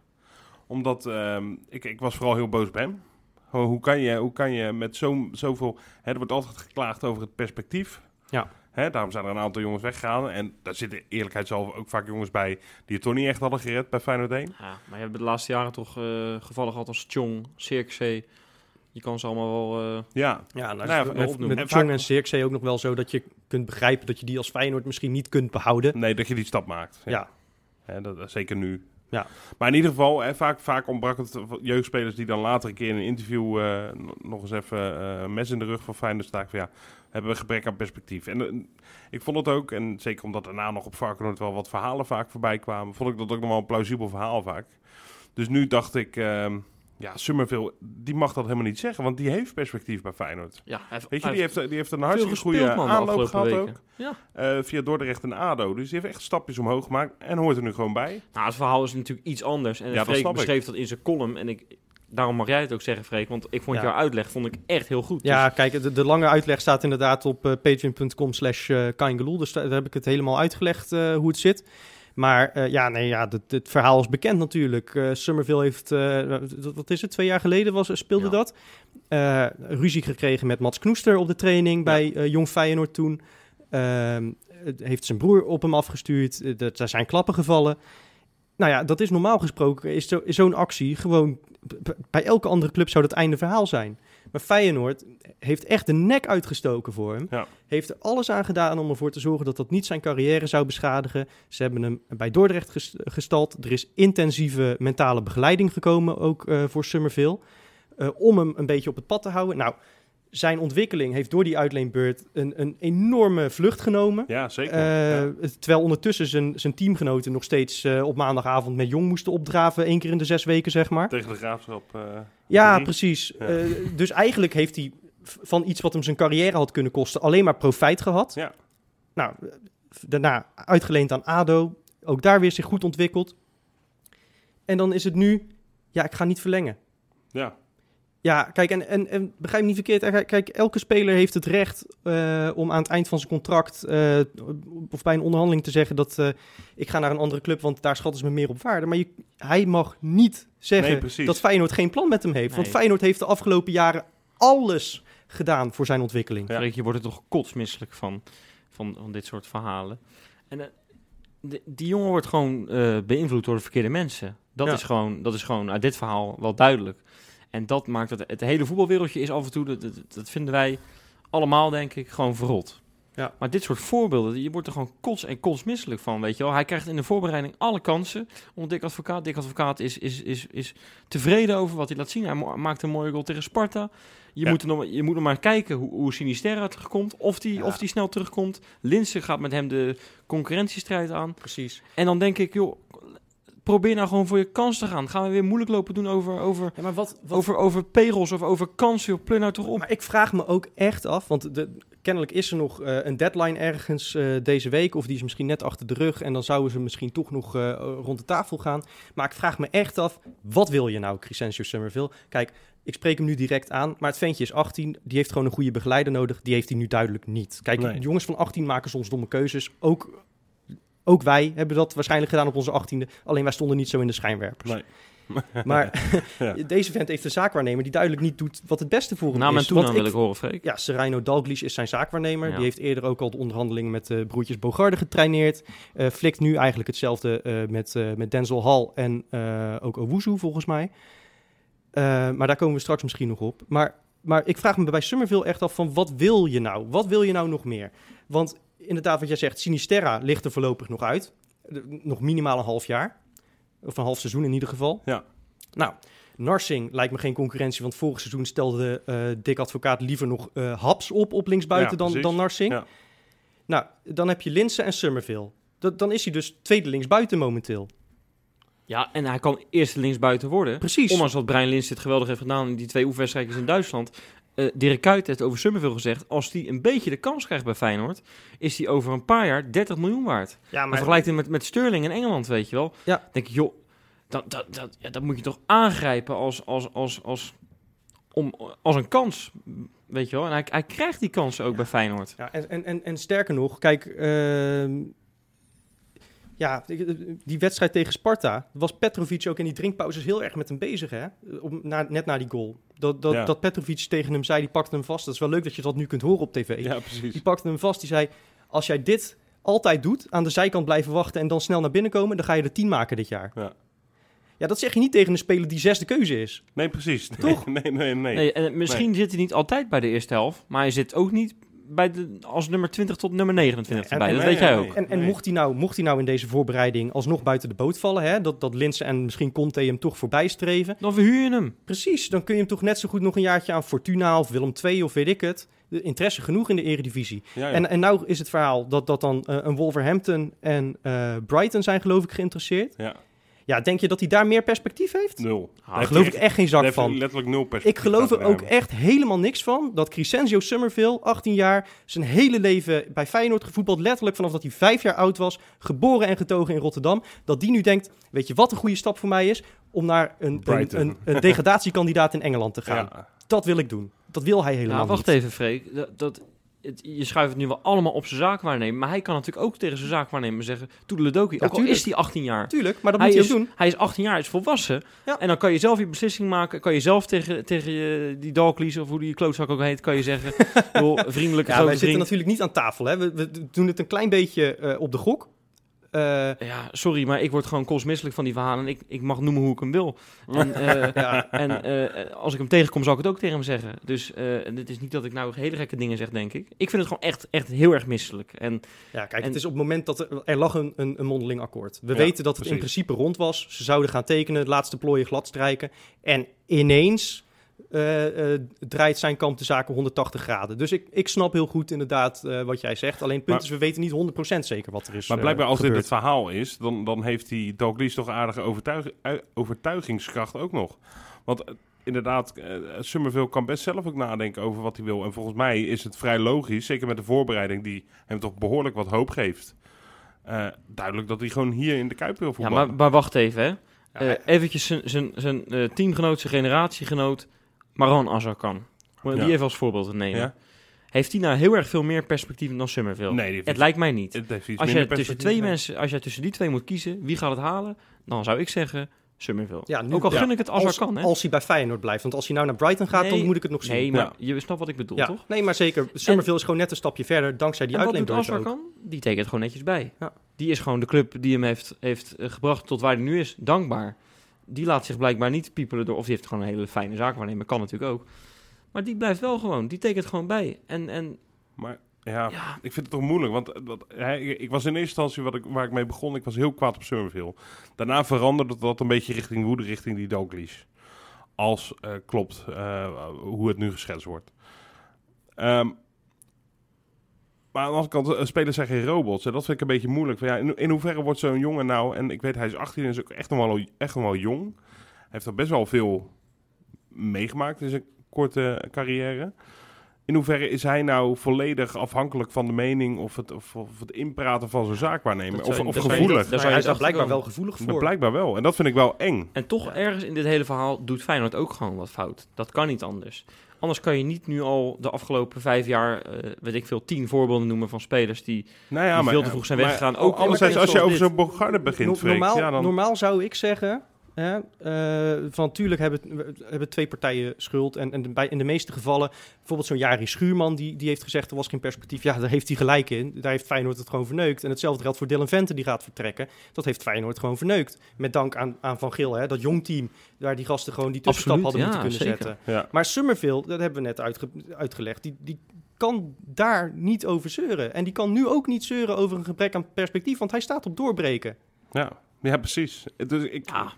Omdat ehm, ik, ik was vooral heel boos op hem. Hoe kan je, hoe kan je met zo, zoveel... Hè, er wordt altijd geklaagd over het perspectief. Ja. Hè, daarom zijn er een aantal jongens weggegaan. En daar zitten eerlijkheidshalve ook vaak jongens bij... die het toch niet echt hadden gered bij Feyenoord 1. Ja, maar je hebt de laatste jaren toch eh, gevallen gehad als Chong, Cirkzee. Je kan ze allemaal wel... eh, Ja, Ja, nou, Nou ja, het met- Chong en Cirkzee ook nog wel zo dat je kunt begrijpen dat je die als Feyenoord misschien niet kunt behouden. nee, dat je die stap maakt. Ja, Hè, dat, zeker nu. Ja. Maar in ieder geval, hè, vaak, vaak ontbrak het jeugdspelers die dan later een keer in een interview eh, nog eens even eh, een mes in de rug van Feyenoord staken. Van, ja, hebben we gebrek aan perspectief. En eh, ik vond het ook, en zeker omdat daarna nog op Varkenoord wel wat verhalen vaak voorbij kwamen, vond ik dat ook nog wel een plausibel verhaal vaak. Dus nu dacht ik, ehm, ja, Summerville, die mag dat helemaal niet zeggen, want die heeft perspectief bij Feyenoord. ja, hij Weet je, hij die heeft die heeft een hartstikke goede aanloop gehad weken. ook. Ja. eh, via Dordrecht en ADO. Dus die heeft echt stapjes omhoog gemaakt en hoort er nu gewoon bij. Nou, het verhaal is natuurlijk iets anders. En Ja, Freek ik. beschreef dat in zijn column. En ik, daarom mag jij het ook zeggen, Freek. Want ik vond Ja. jouw uitleg vond ik echt heel goed. ja Dus- kijk, de, de lange uitleg staat inderdaad op eh, patreon.com slash eh. Dus daar, daar heb ik het helemaal uitgelegd eh, hoe het zit. Maar ja, nee, ja, het, het verhaal is bekend natuurlijk. Eh Summerville heeft, eh, wat is het, twee jaar geleden was, speelde Ja. dat. Ruzie gekregen met Mats Knoester op de training bij Jong Feyenoord toen. Ehm, heeft zijn broer op hem afgestuurd. Dat- Er zijn klappen gevallen. Nou ja, dat is normaal gesproken, is, zo, is zo'n actie gewoon... Bij elke andere club zou dat einde verhaal zijn. Maar Feyenoord heeft echt de nek uitgestoken voor hem. Ja. Heeft er alles aan gedaan om ervoor te zorgen dat dat niet zijn carrière zou beschadigen. Ze hebben hem bij Dordrecht ges- gestald. Er is intensieve mentale begeleiding gekomen, ook eh, voor Summerville. eh, om hem een beetje op het pad te houden. Nou, zijn ontwikkeling heeft door die uitleenbeurt een, een enorme vlucht genomen. Ja, zeker. Eh, ja. Terwijl ondertussen zijn, zijn teamgenoten nog steeds eh, op maandagavond met Jong moesten opdraven. één keer in de zes weken, zeg maar. Tegen de graafschap. eh, Ja, drie. precies. Ja. Dus eigenlijk heeft hij van iets wat hem zijn carrière had kunnen kosten... alleen maar profijt gehad. Ja. Nou, daarna uitgeleend aan ADO. Ook daar weer zich goed ontwikkeld. En dan is het nu... Ja, ik ga niet verlengen. ja. Ja, kijk, en, en, en begrijp me niet verkeerd. eh, Kijk, elke speler heeft het recht eh, om aan het eind van zijn contract eh, of bij een onderhandeling te zeggen dat eh, ik ga naar een andere club, want daar schatten ze me meer op waarde. Maar je, hij mag niet zeggen Nee, dat Feyenoord geen plan met hem heeft. Want. Feyenoord heeft de afgelopen jaren alles gedaan voor zijn ontwikkeling. Ja. Je wordt er toch kotsmisselijk van, van, van dit soort verhalen. En eh, die, die jongen wordt gewoon eh, beïnvloed door de verkeerde mensen. Dat, Ja. is gewoon, dat is gewoon uit dit verhaal wel duidelijk. En dat maakt dat het hele voetbalwereldje is af en toe, dat, dat, dat vinden wij allemaal denk ik, gewoon verrot. Ja. Maar dit soort voorbeelden, je wordt er gewoon kots en kotsmisselijk van, weet je wel. Hij krijgt in de voorbereiding alle kansen. Onder Dick Advocaat. Dick Advocaat is, is, is, is tevreden over wat hij laat zien. Hij maakt een mooie goal tegen Sparta. Je, Ja. moet, er nog, je moet nog maar kijken hoe, hoe Sinisterra terugkomt. Of die, Ja. of die snel terugkomt. Linsen gaat met hem de concurrentiestrijd aan. Precies. En dan denk ik, joh, probeer nou gewoon voor je kans te gaan. Gaan we weer moeilijk lopen doen over, over, Ja, maar wat, wat over, over pegels of over kansen? Pleur nou toch op. Maar ik vraag me ook echt af, want de, kennelijk is er nog eh, een deadline ergens eh, deze week, of die is misschien net achter de rug en dan zouden ze misschien toch nog eh, rond de tafel gaan. Maar ik vraag me echt af, wat wil je nou, Crescencio Summerville? Kijk, ik spreek hem nu direct aan, maar het ventje is 18, die heeft gewoon een goede begeleider nodig, die heeft hij nu duidelijk niet. Kijk, Nee. jongens van 18 maken soms domme keuzes, ook... Ook wij hebben dat waarschijnlijk gedaan op onze achttiende. Alleen wij stonden niet zo in de schijnwerpers. Nee. Maar Ja. deze vent heeft een zaakwaarnemer die duidelijk niet doet wat het beste voor hem en is. wil ik horen, Freek. ja, Serrano Dalglish is zijn zaakwaarnemer. Ja. Die heeft eerder ook al de onderhandelingen met de broertjes Bogarde getraineerd. Eh flikt nu eigenlijk hetzelfde eh, met, eh, met Denzel Hall en eh, ook Owuzu volgens mij. Eh, maar daar komen we straks misschien nog op. Maar, maar ik vraag me bij Summerville echt af van wat wil je nou? Wat wil je nou nog meer? Want inderdaad wat jij zegt, Sinisterra ligt er voorlopig nog uit. Nog minimaal een half jaar. Of een half seizoen in ieder geval. Ja. Nou, Narsing lijkt me geen concurrentie, want vorig seizoen stelde eh Dick Advocaat liever nog eh, Haps op op linksbuiten Ja, dan, dan Narsing. Ja. Nou, dan heb je Linsen en Summerville. Dat, dan is hij dus tweede linksbuiten momenteel. Ja, en hij kan eerste linksbuiten worden. Precies. Ondanks dat Brian Lins dit geweldig heeft gedaan in die twee oefenwedstrijdjes in Duitsland. Eh Dirk Kuyt heeft over Summerville gezegd... als die een beetje de kans krijgt bij Feyenoord... is die over een paar jaar 30 miljoen waard. Ja, Maar vergelijkt hem met, met Sterling in Engeland, weet je wel. Ja. denk ik, joh, dat, dat, dat, ja, dat moet je toch aangrijpen als, als, als, als, om, als een kans, weet je wel. En hij, hij krijgt die kansen ook bij Feyenoord. Ja, en, en, en, en sterker nog, kijk, ehm, ja, die wedstrijd tegen Sparta, was Petrovic ook in die drinkpauzes heel erg met hem bezig, hè? Om, na, net na die goal. Dat, dat, Ja. dat Petrovic tegen hem zei, die pakte hem vast. Dat is wel leuk dat je dat nu kunt horen op tv. Ja, precies. Die pakte hem vast, die zei, als jij dit altijd doet, aan de zijkant blijven wachten en dan snel naar binnen komen, dan ga je er tien maken dit jaar. Ja. Ja, dat zeg je niet tegen een speler die zesde keuze is. Nee, precies. Toch? Nee, nee, nee. nee. Nee, en misschien zit hij niet altijd bij de eerste helft, maar hij zit ook niet bij de, als nummer 20 tot nummer 29 En- erbij. en- dat weet jij ook. En, en Nee. mocht, hij nou, mocht hij nou in deze voorbereiding alsnog buiten de boot vallen, hè, dat, dat Linsen en misschien Conte hem toch voorbij streven, Dan verhuur je hem. Precies, dan kun je hem toch net zo goed nog een jaartje aan Fortuna of Willem II of weet ik het. De interesse genoeg in de eredivisie. Ja, ja. En, en nou is het verhaal dat, dat dan eh, een Wolverhampton en eh, Brighton zijn geloof ik geïnteresseerd. ja, Ja, denk je dat hij daar meer perspectief heeft? nul. Ah, Daar geloof hij ik echt geen zak daar heeft hij van. letterlijk nul perspectief. Ik geloof er ook hebben. echt helemaal niks van dat Crescencio Summerville, 18 jaar, zijn hele leven bij Feyenoord gevoetbald, letterlijk vanaf dat hij vijf jaar oud was, geboren en getogen in Rotterdam, dat die nu denkt, weet je wat een goede stap voor mij is? Om naar een, een, een, een degradatiekandidaat in Engeland te gaan. Ja, Dat wil ik doen. Dat wil hij helemaal Ja, wacht niet. even, Freek. Dat, dat, het, je schuift het nu wel allemaal op zijn zaakwaarnemer. Maar hij kan natuurlijk ook tegen zijn zaakwaarnemer zeggen... Toedeledokie, Ja, ook al is hij 18 jaar. Tuurlijk, maar dat Hij moet hij is, ook doen. hij is 18 jaar, hij is volwassen. Ja. En dan kan je zelf je beslissing maken. Kan je zelf tegen, tegen je, die Dalklies, of hoe die klootzak ook heet... kan je zeggen, joh, vriendelijke Ja, wij zitten natuurlijk niet aan tafel. Hè? We, we doen het een klein beetje eh, op de gok. Eh, Ja, sorry, maar ik word gewoon kotsmisselijk van die verhalen. En ik, ik mag noemen hoe ik hem wil. En, eh, ja, en eh, als ik hem tegenkom, zal ik het ook tegen hem zeggen. Dus het is niet dat ik nou hele gekke dingen zeg, denk ik. Ik vind het gewoon echt, echt heel erg misselijk. En ja, kijk, En- het is op het moment dat er, er lag een, een, een mondeling akkoord. We Ja, weten dat het in principe rond was. Ze zouden gaan tekenen, het laatste plooien glad strijken. En ineens eh, eh, draait zijn kant de zaken 180 graden. Dus ik, ik snap heel goed inderdaad eh, wat jij zegt. Alleen het punt Maar- is, we weten niet 100% zeker wat er is Maar blijkbaar als dit het verhaal is, dan, dan heeft die Dalglish toch aardige overtuig, ui- overtuigingskracht ook nog. Want inderdaad, eh Summerville kan best zelf ook nadenken over wat hij wil. En volgens mij is het vrij logisch, zeker met de voorbereiding die hem toch behoorlijk wat hoop geeft. eh, duidelijk dat hij gewoon hier in de Kuip wil ja, voetballen. maar, maar wacht even, hè. Ja, Eh, eventjes zijn- zijn zijn, teamgenoot, zijn generatiegenoot, Maran Azarkan. Om die Ja. even als voorbeeld te nemen. Ja? Heeft hij nou heel erg veel meer perspectief dan Summerville? Nee, heeft Het lijkt mij niet. Als je tussen twee mensen, als jij tussen die twee moet kiezen, wie gaat het halen? Dan zou ik zeggen Summerville. Ja, nu- Ook al ja, gun ik het als, als, kan, hè? als hij bij Feyenoord blijft. Want als hij nou naar Brighton gaat, Nee, dan moet ik het nog zien. Nee, maar Ja. je snapt wat ik bedoel, ja, toch? nee, maar zeker. Summerville is gewoon net een stapje verder, dankzij die Azar ook. kan? Die tekent gewoon netjes bij. Ja. Die is gewoon de club die hem heeft, heeft eh, gebracht tot waar hij nu is. Dankbaar. Die laat zich blijkbaar niet piepelen door... Of die heeft gewoon een hele fijne zaak waarnemen. Kan natuurlijk ook. Maar die blijft wel gewoon. Die tekent gewoon bij. En, en Maar ja, ja, ik vind het toch moeilijk. Want eh, wat, hij, ik was in eerste instantie wat ik, waar ik mee begon, ik was heel kwaad op Summerville. Daarna veranderde dat een beetje richting woede, richting die Dalglish. Als eh, klopt eh, hoe het nu geschetst wordt. Ehm, maar aan de andere kant, eh, spelers zijn geen robots. En dat vind ik een beetje moeilijk. Van, ja, in, in hoeverre wordt zo'n jongen nou... En ik weet, hij is 18 en is ook echt nog wel, echt nog wel jong. Hij heeft er best wel veel meegemaakt in zijn korte carrière. In hoeverre is hij nou volledig afhankelijk van de mening of het, of, of het inpraten van zijn zaakwaarnemer? Of, of gevoelig? zou hij is daar blijkbaar wel gevoelig voor. blijkbaar wel. En dat vind ik wel eng. En toch Ja. ergens in dit hele verhaal doet Feyenoord ook gewoon wat fout. Dat kan niet anders. Anders kan je niet nu al de afgelopen vijf jaar, eh, weet ik veel, tien voorbeelden noemen van spelers die... Nou ja, Die maar, veel te vroeg zijn maar weggegaan. Ook- anderzijds, ook als je over zo'n Bogarde begint, No- Freek, normaal, ja, dan... normaal zou ik zeggen, eh, van tuurlijk hebben, hebben twee partijen schuld. En, en bij, in de meeste gevallen, bijvoorbeeld zo'n Jari Schuurman, die, die heeft gezegd er was geen perspectief. Ja, daar heeft hij gelijk in. Daar heeft Feyenoord het gewoon verneukt. En hetzelfde geldt voor Dylan Vente, die gaat vertrekken. Dat heeft Feyenoord gewoon verneukt. Met dank aan, aan Van Gil, hè, dat jong team, waar die gasten gewoon die tussenstap Absoluut, hadden moeten kunnen zeker. zetten. ja. Maar Summerville, dat hebben we net uitge- uitgelegd, die, die kan daar niet over zeuren. En die kan nu ook niet zeuren over een gebrek aan perspectief, want hij staat op doorbreken. Ja. ja, precies. Dus ik, Ja,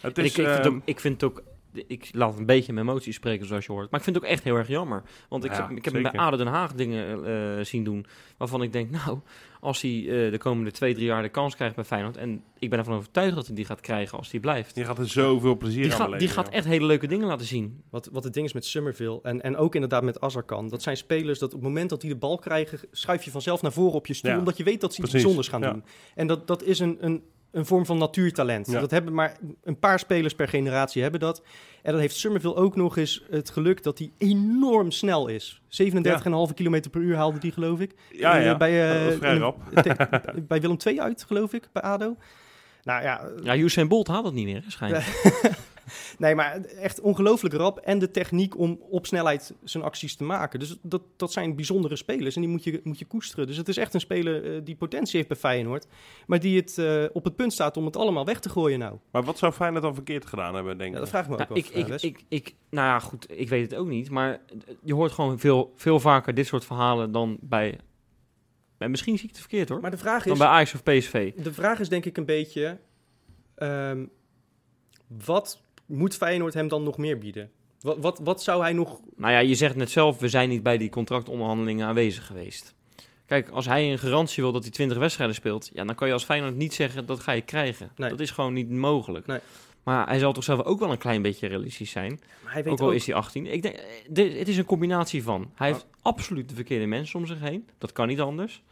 het is, ik, ik, vind ook, ik vind ook, de- ik laat een beetje mijn emoties spreken, zoals je hoort. Maar ik vind het ook echt heel erg jammer. Want ik, Ja, heb, ik heb hem bij. ADO Den Haag dingen eh, zien doen... waarvan ik denk, nou, als hij eh, de komende twee, drie jaar de kans krijgt bij Feyenoord... en ik ben ervan overtuigd dat hij die gaat krijgen als hij blijft... Je gaat er zoveel plezier Die, aan gaat, beleven. die gaat echt hele leuke dingen laten zien. Wat, wat het ding is met Summerville en, en ook inderdaad met Azarkan. Dat zijn spelers dat op het moment dat die de bal krijgen, schuif je vanzelf naar voren op je stoel. Ja. Omdat je weet dat ze iets bijzonders gaan ja. doen. En dat, dat is een, een, een vorm van natuurtalent. Ja. Dat hebben maar een paar spelers per generatie hebben dat. En dan heeft Summerville ook nog eens het geluk dat hij enorm snel is. 37,5 km per uur haalde die, geloof ik. Ja, Eh, ja. bij, eh, vrij rap. te- bij Willem II uit, geloof ik, bij ADO. Nou ja, Ja, Usain Bolt haalt het niet meer, schijnt. Nee, maar echt ongelooflijk rap. En de techniek om op snelheid zijn acties te maken. Dus dat, dat zijn bijzondere spelers en die moet je, moet je koesteren. Dus het is echt een speler eh, die potentie heeft bij Feyenoord. Maar die het eh, op het punt staat om het allemaal weg te gooien nou. Maar wat zou Feyenoord dan verkeerd gedaan hebben, denk Ja, dat vraag ik me ook Nou, wel. ik, ik, Wes. ik, ik, nou ja, goed, ik weet het ook niet. Maar je hoort gewoon veel, veel vaker dit soort verhalen dan bij... bij misschien zie ik het verkeerd hoor. maar de vraag Dan is, bij Ajax of PSV. de vraag is denk ik een beetje... ehm, wat moet Feyenoord hem dan nog meer bieden? Wat, wat, wat zou hij nog... Nou ja, je zegt net zelf, we zijn niet bij die contractonderhandelingen aanwezig geweest. Kijk, als hij een garantie wil dat hij 20 wedstrijden speelt, ja, dan kan je als Feyenoord niet zeggen dat ga je krijgen. Nee. Dat is gewoon niet mogelijk. Nee. Maar hij zal toch zelf ook wel een klein beetje realistisch zijn. Maar hij weet Ook al ook, is hij 18. Ik denk, eh, het is een combinatie van. Hij heeft absoluut de verkeerde mensen om zich heen. Dat kan niet anders.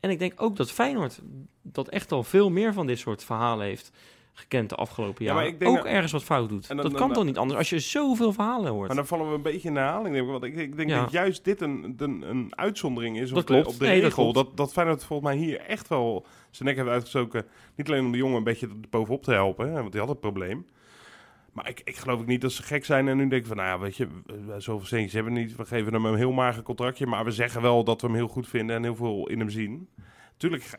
En ik denk ook dat Feyenoord dat echt al veel meer van dit soort verhalen heeft gekend de afgelopen Ja, maar jaren. ik denk ook dat- ergens wat fout doet. Dan- dat dan- kan toch niet anders als je zoveel verhalen hoort. Maar dan vallen we een beetje in de herhaling. denk ik, Want ik, ik denk Ja. dat juist dit een, een, een uitzondering is Dat op, klopt. de, op de Nee, dat regel. klopt. Dat, dat Feyenoord volgens mij hier echt wel zijn nek heeft uitgestoken. Niet alleen om de jongen een beetje bovenop te helpen, hè, want die had het probleem. Maar ik, ik geloof ook niet dat ze gek zijn en nu denken van, nou ja, weet je, eh, zoveel centjes hebben we niet. We geven hem een heel mager contractje, maar we zeggen wel dat we hem heel goed vinden en heel veel in hem zien. Tuurlijk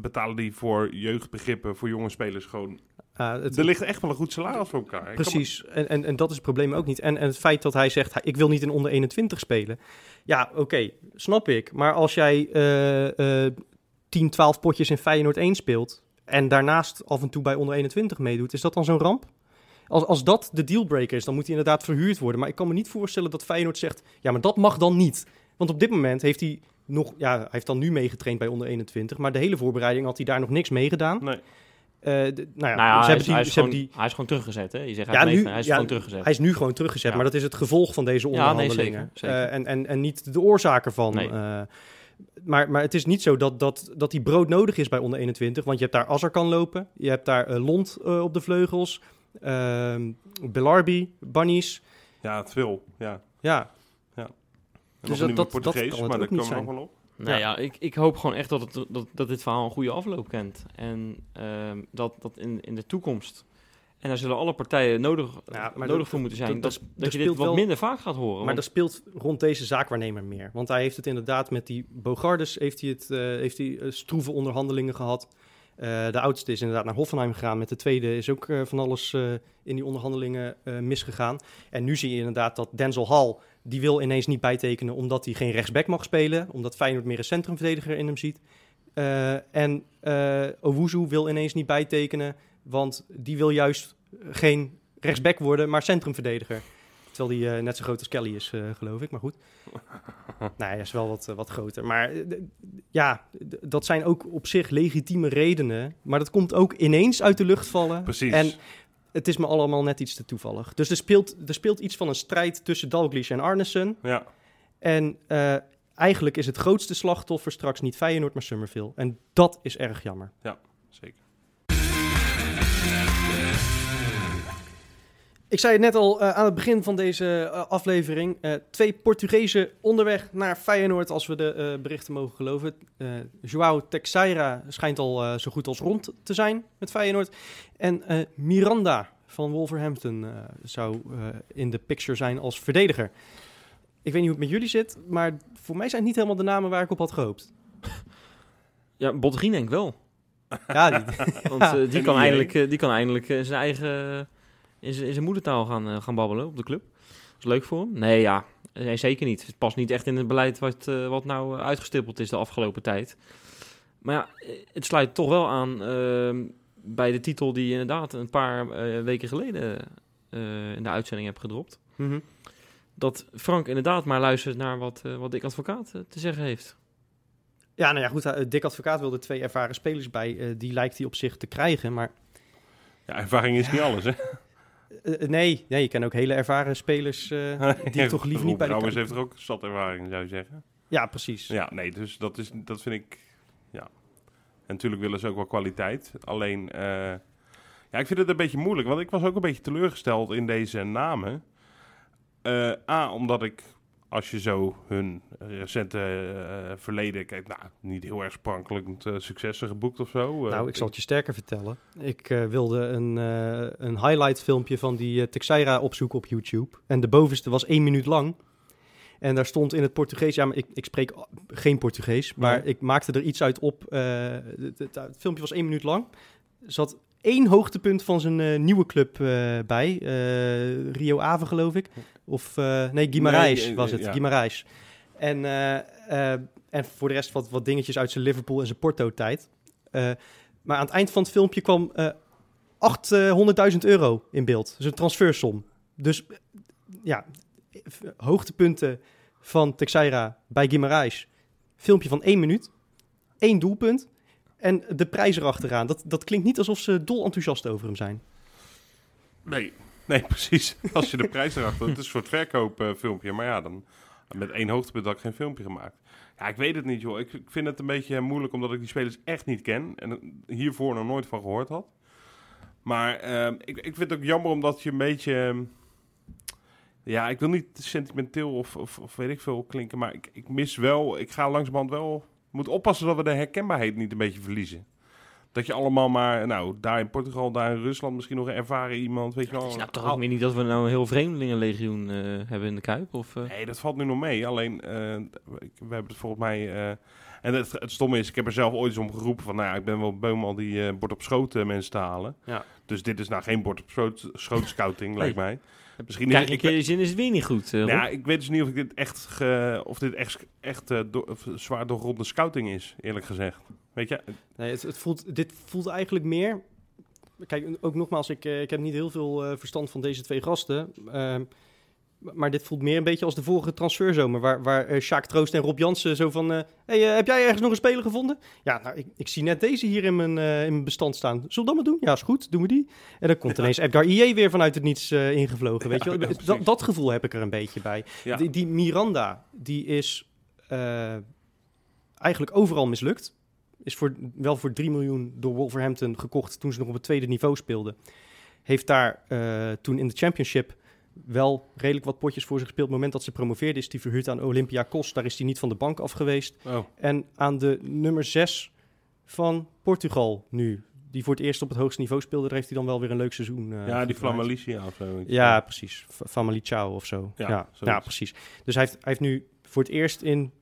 betalen die voor jeugdbegrippen, voor jonge spelers gewoon. het, Er ligt echt wel een goed salaris voor elkaar. Precies, en, en, en dat is het probleem ook niet. En, en het feit dat hij zegt, ik wil niet in onder 21 spelen. Ja, oké, snap ik. Maar als jij eh, eh, 10, 12 potjes in Feyenoord 1 speelt... en daarnaast af en toe bij onder 21 meedoet, is dat dan zo'n ramp? Als, als dat de dealbreaker is, dan moet hij inderdaad verhuurd worden. Maar ik kan me niet voorstellen dat Feyenoord zegt... ja, maar dat mag dan niet. Want op dit moment heeft hij nog... ja, hij heeft dan nu meegetraind bij onder 21... maar de hele voorbereiding had hij daar nog niks mee gedaan. Nee. Eh, nou ja, nou ja, ze hij, hebben is, die, hij, ze is hebben gewoon, die hij is gewoon teruggezet. Hè? Je zegt, hij, Ja, heeft nu- mee- hij is ja, gewoon teruggezet. Hij is nu gewoon teruggezet, Ja. maar dat is het gevolg van deze Ja, nee, onderhandelingen. zeker, zeker. Eh, en, en, en niet de oorzaak ervan. Nee. Eh, maar, maar het is niet zo dat, dat, dat die brood nodig is bij onder 21. Want je hebt daar Azar kan lopen. Je hebt daar eh, Lont eh, op de vleugels. ehm Belarbi, Bunnies. Ja, het wil. Ja. Ja, Dus dat- dat- dat Portugees, het maar daar niet komen we zijn. nog wel op. Nou Ja. ja, ik, ik hoop gewoon echt dat, het, dat, dat dit verhaal een goede afloop kent. En ehm, dat, dat in, in de toekomst. En daar zullen alle partijen nodig, Ja, maar nodig dat- voor moeten zijn. dat- Dat, dat- dat, je dit wat wel- minder vaak gaat horen. maar want- er speelt rond deze zaakwaarnemer meer. Want hij heeft het inderdaad met die Bogardes heeft hij, het, eh, heeft hij eh, stroeve onderhandelingen gehad. Eh, de oudste is inderdaad naar Hoffenheim gegaan. Met de tweede is ook van alles eh, in die onderhandelingen eh, misgegaan. En nu zie je inderdaad dat Denzel Hall... die wil ineens niet bijtekenen omdat hij geen rechtsback mag spelen. Omdat Feyenoord meer een centrumverdediger in hem ziet. Eh, en Owuzu wil ineens niet bijtekenen... want die wil juist geen rechtsback worden, maar centrumverdediger. Terwijl die eh, net zo groot als Kelly is, geloof ik. Maar goed. nou, hij is wel wat, wat groter. Maar ja, dat zijn ook op zich legitieme redenen. Maar dat komt ook ineens uit de lucht vallen. Precies. En het is me allemaal net iets te toevallig. Dus er speelt, er speelt iets van een strijd tussen Dalglish en Arnesen. ja. En eh, eigenlijk is het grootste slachtoffer straks niet Feyenoord, maar Summerville. En dat is erg jammer. Zeker. Ik zei het net al eh, aan het begin van deze eh, aflevering. eh, twee Portugezen onderweg naar Feyenoord, als we de berichten mogen geloven. João Teixeira schijnt al zo goed als rond te zijn met Feyenoord. En Miranda van Wolverhampton zou in de picture zijn als verdediger. Ik weet niet hoe het met jullie zit, maar voor mij zijn het niet helemaal de namen waar ik op had gehoopt. Ja, Botterien denk ik wel. Ja, die, Want die, kan eindelijk, die kan eindelijk zijn eigen... in zijn in zijn moedertaal gaan, eh, gaan babbelen op de club. Dat is leuk voor hem. Nee, ja. Nee, zeker niet. Het past niet echt in het beleid wat, eh, wat nou eh, uitgestippeld is de afgelopen tijd. Maar ja, het sluit toch wel aan ehm, bij de titel die inderdaad een paar eh, weken geleden eh, in de uitzending heb gedropt. Mhm. Dat Frank inderdaad maar luistert naar wat, wat Dick Advocaat te zeggen heeft. Ja, nou ja, goed. Dick Advocaat wilde twee ervaren spelers bij. eh, die lijkt hij op zich te krijgen. Maar Ja, ervaring is niet alles, hè? eh, eh, nee, nee, je kan ook hele ervaren spelers eh, die toch liever niet bij de Trouwens heeft er ook zat ervaring, zou je zeggen. Ja, precies. Ja, nee, dus dat, is, dat vind ik... Ja. En natuurlijk willen ze ook wel kwaliteit. Alleen, ja, ik vind het een beetje moeilijk. Want ik was ook een beetje teleurgesteld in deze namen. A, omdat ik, als je zo hun recente eh, verleden kijkt... Nou, niet heel erg sprankelend eh, successen geboekt of zo. Eh, Nou, ik zal het je sterker vertellen. Ik eh, wilde een, eh, een highlight filmpje van die uh, Texeira opzoeken op YouTube. En de bovenste was één minuut lang. En daar stond in het Portugees... Ja, maar ik, ik spreek geen Portugees. Maar Nee. ik maakte er iets uit op. eh, het, het- het filmpje was één minuut lang. Zat één hoogtepunt van zijn eh, nieuwe club eh, bij. eh, Rio Ave, geloof ik. Of, nee, Guimarães Nee, was het. ja. Guimarães. En, en voor de rest wat, wat dingetjes uit zijn Liverpool en zijn Porto-tijd. Maar aan het eind van het filmpje kwam eh 800.000 euro in beeld. Dus een transfersom. Dus ja, hoogtepunten van Texeira bij Guimarães. Filmpje van één minuut. één doelpunt. En de prijs erachteraan. Dat, dat klinkt niet alsof ze dol enthousiast over hem zijn. Nee, nee, precies. Als je de prijs erachter... Het is een soort verkoopfilmpje. maar ja, dan met één ik geen filmpje gemaakt. Ja, ik weet het niet, joh. Ik, vind het een beetje moeilijk omdat ik die spelers echt niet ken. En er hiervoor nog nooit van gehoord had. Maar ehm, ik, ik vind het ook jammer omdat je een beetje... ehm, ja, ik wil niet sentimenteel of, of, of weet ik veel klinken. Maar ik, ik mis wel... Ik ga langzamerhand wel... moet oppassen dat we de herkenbaarheid niet een beetje verliezen. Dat je allemaal maar... Nou, daar in Portugal, daar in Rusland misschien nog een ervaren iemand. Weet je wel. Is nou toch ook weer niet dat we nou een heel vreemdelingenlegioen eh hebben in de Kuip? Of, eh? Nee, dat valt nu nog mee. Alleen, ik- we hebben het volgens mij... en het, het stomme is, ik heb er zelf ooit eens om geroepen van... Nou ja, ik ben wel boom al die bord op schoot mensen te halen. Ja. Dus dit is nou geen bord op schoot, schoot scouting, lijkt mij. Misschien je ik, een keer je zin is het weer niet goed, eh, nou ja, ik weet dus niet of ik dit echt, ge- of dit echt, echt eh, door- of zwaar doorgronde scouting is, eerlijk gezegd. Weet je? Nee, het, het voelt, dit voelt eigenlijk meer. Kijk, ook nogmaals, ik, eh, ik heb niet heel veel verstand van deze twee gasten. Maar dit voelt meer een beetje als de vorige transferzomer. Waar, waar eh, Sjaak Troost en Rob Jansen zo van... eh, hey, eh, heb jij ergens nog een speler gevonden? Ja, nou, ik, ik zie net deze hier in mijn, in mijn bestand staan. Zullen we dat maar doen? Ja, is goed. Doen we die. En dan komt ineens Edgar IE weer vanuit het niets ingevlogen. Weet je wel? Ja, precies. dat, dat gevoel heb ik er een beetje bij. Ja. Die, die Miranda, die is eigenlijk overal mislukt. Is voor, wel voor 3 miljoen door Wolverhampton gekocht toen ze nog op het tweede niveau speelden. Heeft daar toen in de championship wel redelijk wat potjes voor zich gespeeld. Op het moment dat ze promoveerde is die verhuurd aan Olympiakos. Daar is hij niet van de bank af geweest. Oh, En aan de nummer 6 van Portugal nu. Die voor het eerst op het hoogste niveau speelde. Daar heeft hij dan wel weer een leuk seizoen. eh, ja, die. Flamalicia of zo. Ja, precies. F- Family Chow of zo. Ja, Ja, precies. Dus hij heeft, hij heeft nu voor het eerst in een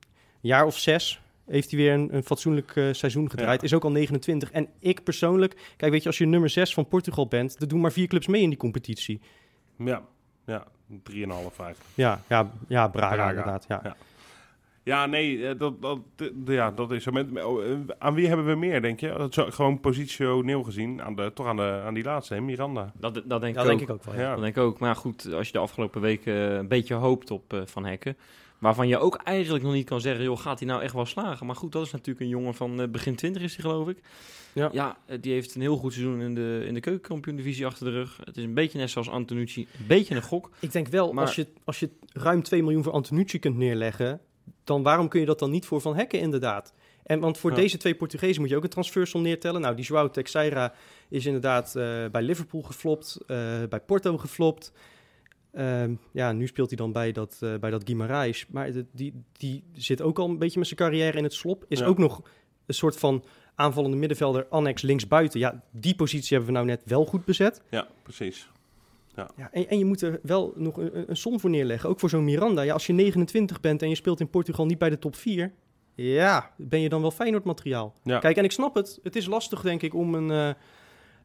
jaar of zes... heeft hij weer een, een fatsoenlijk eh, seizoen gedraaid. Ja. Is ook al 29. En ik persoonlijk... Kijk, weet je, als je nummer 6 van Portugal bent... dan doen maar vier clubs mee in die competitie. Ja, ja. 3,5, 5. Ja, ja, ja Braga, Braga, inderdaad. Ja. ja. Ja, nee, eh, dat, dat, ja, dat is zo. Met, oh, eh, aan wie hebben we meer, denk je? Dat is gewoon positioneel gezien, aan de, toch aan, de, aan die laatste, hè? Miranda. Dat, dat denk, Ja, ik, denk ook. ik ook wel. Ja. Ja. Dat denk ik ook. Maar goed, als je de afgelopen weken een beetje hoopt op eh, Van Hekken... waarvan je ook eigenlijk nog niet kan zeggen... joh, gaat hij nou echt wel slagen? Maar goed, dat is natuurlijk een jongen van eh, begin 20 is hij, geloof ik. Ja. ja, eh, die heeft een heel goed seizoen in de, in de keukenkampioen-divisie achter de rug. Het is een beetje net zoals Antonucci. Een beetje een gok. Ik denk wel, Maar- als, je, als je ruim 2 miljoen voor Antonucci kunt neerleggen... dan waarom kun je dat dan niet voor Van Hekken inderdaad? En want voor Ja. deze twee Portugezen moet je ook een transfersom neertellen. Nou, die João Teixeira is inderdaad eh, bij Liverpool geflopt, bij Porto geflopt. Ehm, ja, nu speelt hij dan bij dat, eh bij dat Guimarães. Maar de- die, die zit ook al een beetje met zijn carrière in het slop. Is Ja. ook nog een soort van aanvallende middenvelder annex linksbuiten. Ja, die positie hebben we nou net wel goed bezet. Ja, precies. Ja, en, en je moet er wel nog een, een- een som voor neerleggen. Ook voor zo'n Miranda. Ja, als je 29 bent en je speelt in Portugal niet bij de top 4... Ja, ben je dan wel Feyenoord materiaal. Ja. Kijk, en ik snap het. Het is lastig, denk ik, om een eh,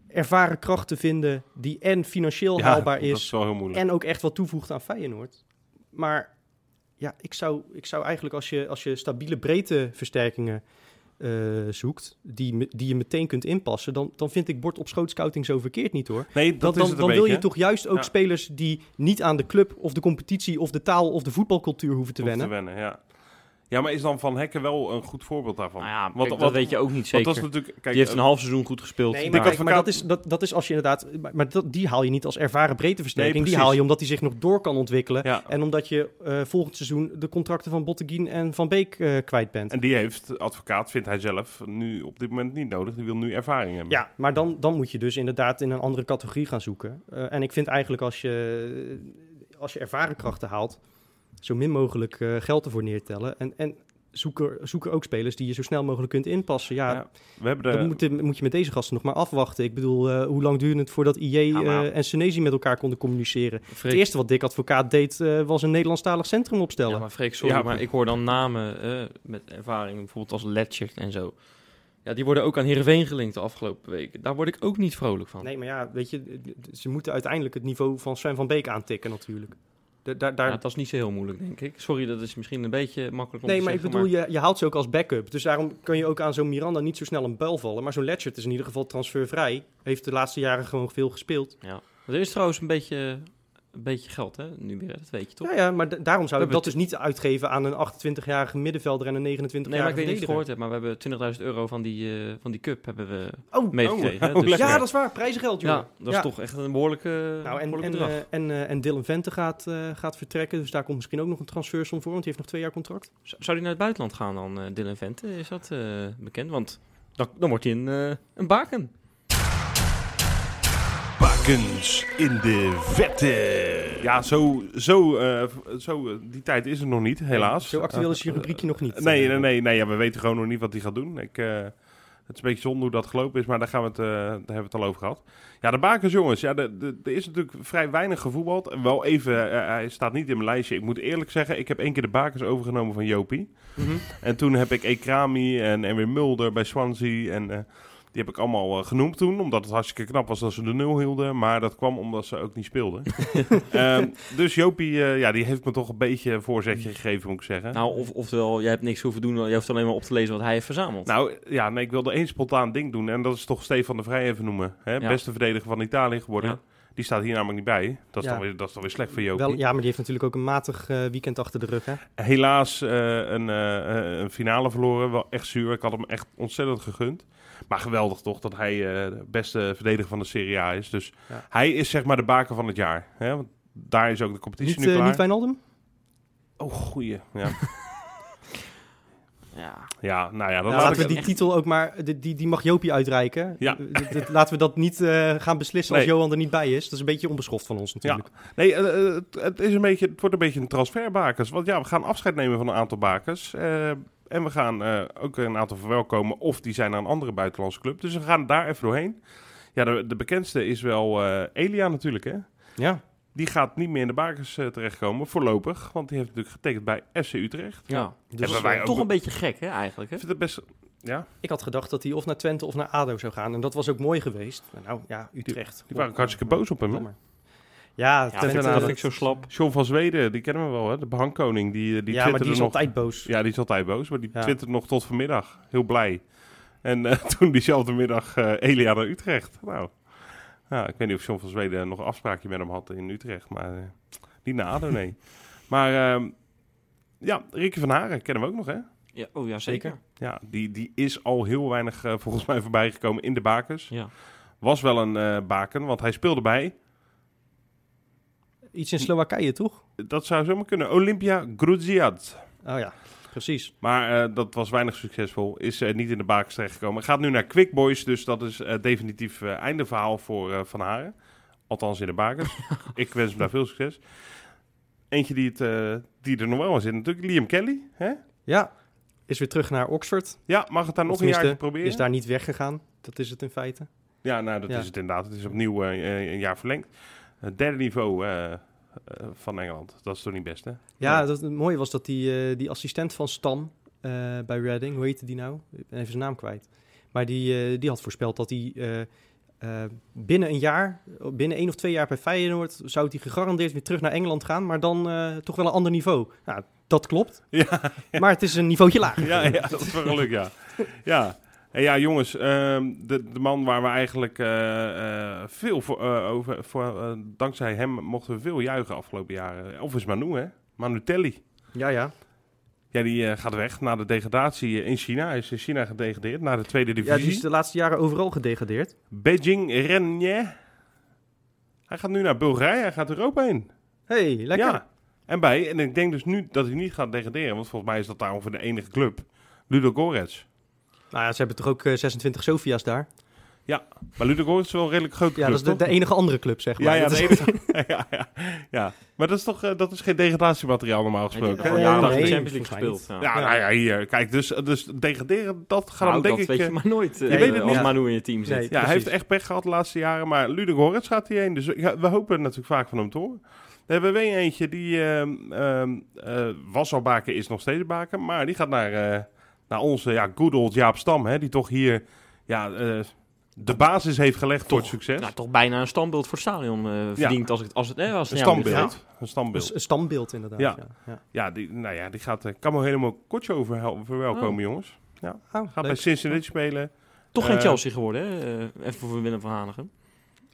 ervaren kracht te vinden... die en financieel Ja, haalbaar is... en ook echt wat toevoegt aan Feyenoord. Maar ja, ik zou, ik zou eigenlijk als je, als je stabiele breedteversterkingen eh, zoekt, die, die je meteen kunt inpassen, dan, dan vind ik bord op schoot scouting zo verkeerd niet hoor. Nee, dat Dan, is het dan wil beetje. je toch juist ook Ja. spelers die niet aan de club of de competitie of de taal of de voetbalcultuur hoeven te Hoeft wennen. ja. Ja, maar is dan Van Hekken wel een goed voorbeeld daarvan? Nou ja, Want- kijk, want- dat weet je ook niet Want zeker. dat is natuurlijk... Kijk, die heeft een eh, half seizoen goed gespeeld. Nee, maar, kijk, maar dat, is, dat, dat is als je inderdaad... Maar, dat, die haal je niet als ervaren breedteversterking. Nee, die haal je omdat hij zich nog door kan ontwikkelen. Ja. En omdat je eh, volgend seizoen de contracten van Botteguin en Van Beek eh, kwijt bent. En die heeft, advocaat vindt hij zelf, nu op dit moment niet nodig. Die wil nu ervaring hebben. Ja, maar dan, dan moet je dus inderdaad in een andere categorie gaan zoeken. Eh, en ik vind eigenlijk als je, als je ervaren krachten haalt, zo min mogelijk eh, geld ervoor neertellen. En, en zoek, er, zoek er ook spelers die je zo snel mogelijk kunt inpassen. Ja, Ja, We hebben de... dat moet, moet je met deze gasten nog maar afwachten. Ik bedoel, eh, hoe lang duurde het voordat IJ Ja, maar- eh, en Senezi met elkaar konden communiceren? Freek- Het eerste wat Dick Advocaat deed, eh, was een Nederlandstalig centrum opstellen. Ja, maar Freek, sorry, Ja, maar maar- ik hoor dan namen eh, met ervaring, bijvoorbeeld als Letchert en zo. Ja, die worden ook aan Heerenveen gelinkt de afgelopen weken. Daar word ik ook niet vrolijk van. Nee, maar ja, weet je, ze moeten uiteindelijk het niveau van Sven van Beek aantikken natuurlijk. Da- Daar, daar, Ja, dat is niet zo heel moeilijk, denk ik. Sorry, dat is misschien een beetje makkelijk om Nee, te maar ik bedoel, je, je haalt ze ook als backup. Dus daarom kun je ook aan zo'n Miranda niet zo snel een buil vallen. Maar zo'n Letchert is in ieder geval transfervrij. Heeft de laatste jaren gewoon veel gespeeld. Ja. Er is trouwens een beetje, een beetje geld, hè? Nu weer, dat weet je toch? Ja, ja, maar da- daarom zou We ik dat dus niet uitgeven aan een 28-jarige middenvelder en een 29-jarige Nee, maar ik weet niet of je gehoord hebt, maar we hebben 20.000 euro van die, eh, van die cup hebben we Oh, meegekregen. hè? oh, Dus, lekker. ja, dat is waar. Prijzengeld, joh. ja, dat is Ja. toch echt een behoorlijke, Nou, en, behoorlijk en, eh, en, eh, en Dylan Vente gaat, eh, gaat vertrekken. Dus daar komt misschien ook nog een transfersom voor. Want die heeft nog twee jaar contract. Zou die naar het buitenland gaan dan, eh Dylan Vente? Is dat eh, bekend? Want dan, dan wordt hij een, eh, een baken. Bakens in de vette. Ja, zo, zo, eh, zo, eh, die tijd is er nog niet, helaas. Zo actueel is je rubriekje nog niet. Nee, Eh, nee, nee, nee ja, we weten gewoon nog niet wat hij gaat doen. Ik, eh, het is een beetje zonde hoe dat gelopen is, maar daar, gaan we het, eh, daar hebben we het al over gehad. Ja, de bakens, jongens. Ja, de- de- er is natuurlijk vrij weinig gevoetbald. Wel even, hij staat niet in mijn lijstje. Ik moet eerlijk zeggen, ik heb één keer de bakens overgenomen van Jopie. mhm. En toen heb ik Ekrami en, en weer Mulder bij Swansea. En eh, die heb ik allemaal eh, genoemd toen. Omdat het hartstikke knap was dat ze de nul hielden. Maar dat kwam omdat ze ook niet speelden. Ehm, dus Jopie, eh, ja, die heeft me toch een beetje een voorzetje gegeven, moet ik zeggen. Nou, of, oftewel, jij hebt niks hoeven doen, je hoeft alleen maar op te lezen wat hij heeft verzameld. Nou ja, nee, ik wilde één spontaan ding doen. En dat is toch Stefan de Vrij even noemen. Hè? Ja. Beste verdediger van Italië geworden. Ja. Die staat hier namelijk niet bij. Dat is, Ja. dan, weer, dat is dan weer slecht voor Jopie. Wel, ja, maar die heeft natuurlijk ook een matig eh, weekend achter de rug. Hè? Helaas eh, een, eh, een finale verloren. Wel echt zuur. Ik had hem echt ontzettend gegund. Maar geweldig toch dat hij eh, de beste verdediger van de Serie A is. Dus Ja. hij is zeg maar de baker van het jaar. Hè? Want daar is ook de competitie Niet, nu eh, klaar. niet Wijnaldum? Oh, goeie. Ja. Ja. ja, nou ja, laat laten ik we die echt- titel ook maar, die, die, die mag Jopie uitreiken. Ja. D- d- laten we dat niet eh, gaan beslissen als Nee. Johan er niet bij is. Dat is een beetje onbeschoft van ons natuurlijk. Nee, eh, eh, het, is een beetje, het wordt een beetje een transferbakers. Want ja, we gaan afscheid nemen van een aantal bakers. eh, en we gaan eh, ook een aantal verwelkomen. Of die zijn naar een andere buitenlandse club. Dus we gaan daar even doorheen. Ja, de, de bekendste is wel eh, Elia natuurlijk, hè. Ja. Die gaat niet meer in de bakers eh, terechtkomen, voorlopig. Want die heeft natuurlijk getekend bij FC Utrecht. ja. Dus Hebben wij ook- Toch een beetje gek, hè, eigenlijk. Hè? Ik vind het best... Ja, ik had gedacht dat hij of naar Twente of naar ADO zou gaan. En dat was ook mooi geweest. Maar Nou ja, Utrecht. die waren ook hartstikke boos op hem. Ja, Ja, nou, dat vind ik zo slap. John van Zweden, die kennen we wel, hè. De behangkoning. Die, die ja, maar die is nog... altijd boos. Ja, die is altijd boos, maar die Ja. twitterde nog tot vanmiddag. Heel blij. En eh, toen diezelfde middag eh, Elia naar Utrecht. Nou, ja, ik weet niet of John van Zweden nog een afspraakje met hem had in Utrecht, maar eh, niet naar ADO, nee. Maar ehm, ja, Ricky van Haren kennen we ook nog, hè? Ja, oh ja, zeker. Ja, die, die is al heel weinig eh, volgens mij voorbij gekomen in de bakens. Ja. Was wel een eh, baken, want hij speelde bij. Iets in Slowakije, toch? Dat zou zomaar kunnen. Olympia Grudziad. Oh ja, precies. Maar eh, dat was weinig succesvol. Is eh, niet in de bakens terechtgekomen. Gaat nu naar Quick Boys. Dus dat is eh, definitief einde verhaal voor Van Haren. Althans in de bakens. Ik wens hem daar veel succes. Eentje die, het, die er nog wel in zit natuurlijk. Liam Kelly. Hè? Ja, is weer terug naar Oxford. Ja, mag het daar nog een jaar proberen? Is daar niet weggegaan. Dat is het in feite. Ja, nou dat Ja. is het inderdaad. Het is opnieuw een jaar verlengd. Het derde niveau eh, eh, van Engeland. Dat is toch niet best, hè? Ja, dat, het mooie was dat die, eh, die assistent van Stan eh, bij Reading, hoe heette die nou? Even zijn naam kwijt. Maar die, die had voorspeld dat hij binnen een jaar, binnen één of twee jaar bij Feyenoord, zou hij gegarandeerd weer terug naar Engeland gaan, maar dan toch wel een ander niveau. Nou, Dat klopt. Ja, Maar het is een niveautje lager. ja, ja, dat is wel geluk, ja. Ja, en ja jongens, ehm, de, de man waar we eigenlijk eh, eh, veel voor, eh, over, voor dankzij hem mochten we veel juichen afgelopen jaren. Of is Manu, hè? Manu Telly. Ja, ja. Ja, die gaat weg na de degradatie in China. Hij is in China gedegradeerd naar de tweede Ja, divisie. die is de laatste jaren overal gedegradeerd. Beijing Rennes. Hij gaat nu naar Bulgarije, hij gaat Europa in. hey, lekker. Ja, en bij, en ik denk dus nu dat hij niet gaat degraderen, want volgens mij is dat daar ongeveer de enige club. Ludo Gorets. Nou ja, ze hebben toch ook eh, 26 Sofia's daar? Maar Ludo Gorets is wel een redelijk grote Ja, club, dat is de, toch? de enige andere club, zeg maar. Ja, ja, Dat de is- enige- ja, ja, ja. Maar dat is toch eh, dat is geen degradatiemateriaal normaal gesproken. Ja, Nee, ja, nee, dat nee, de Champions League gespeeld. Ja. Ja, nou ja, hier. Kijk, dus, dus degraderen, dat gaat Nou, hem denk dat ik... weet je eh, maar nooit eh, je weet het als niet. Manu in je team zit. Nee. ja, hij heeft echt pech gehad de laatste jaren, maar Ludo Gorets gaat hij heen. Dus ja, we hopen natuurlijk vaak van hem te horen. We hebben weer eentje die ehm, ehm, eh, was al baken, is nog steeds baken. Maar die gaat naar, eh, naar onze ja, good old Jaap Stam, hè, die toch hier ja, eh, de basis heeft gelegd voor het succes. Nou, toch bijna een standbeeld voor het stadion eh verdient als, het, als het... Eh, als een standbeeld. Een standbeeld. Een stambeeld inderdaad. Ja. Ja. Ja. Ja, die, nou ja, die gaat uh, Camo helemaal Kotjo verhel- verwelkomen, Oh. jongens. Oh, Gaat bij. Cincinnati spelen. Toch geen Eh, Chelsea geworden, hè? Eh, even voor Willem van Hanegem.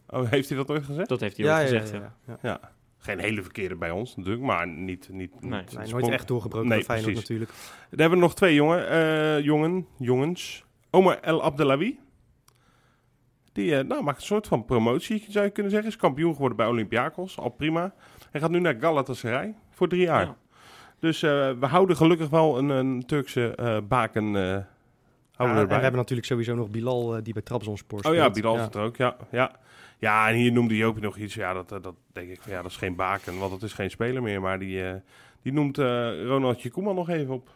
Oh, heeft hij dat ooit gezegd? Dat heeft hij Ja, ook ja, gezegd, ja, ja. Geen hele verkeerde bij ons natuurlijk, maar niet... niet, Nee. niet Nee, nooit echt doorgebroken Nee, bij Feyenoord precies. natuurlijk. Dan hebben we nog twee jongen, eh, jongen, jongens. Omar El Abdelawi. Die eh, nou, maakt een soort van promotie, zou je kunnen zeggen. Is kampioen geworden bij Olympiakos, al prima. Hij gaat nu naar Galatasaray voor drie jaar. Ja. Dus eh, we houden gelukkig wel een, een Turkse eh, baken Ja, houden en we we hebben natuurlijk sowieso nog Bilal die bij Trabzonspor Oh speelt. ja, Bilal Ja. zit er ook, ja. ja. Ja, en hier noemde Joopie nog iets. Ja, dat, eh, dat denk ik, van, ja, dat is geen baken, want het is geen speler meer. Maar die, eh, die noemt eh Ronaldje Koeman nog even op.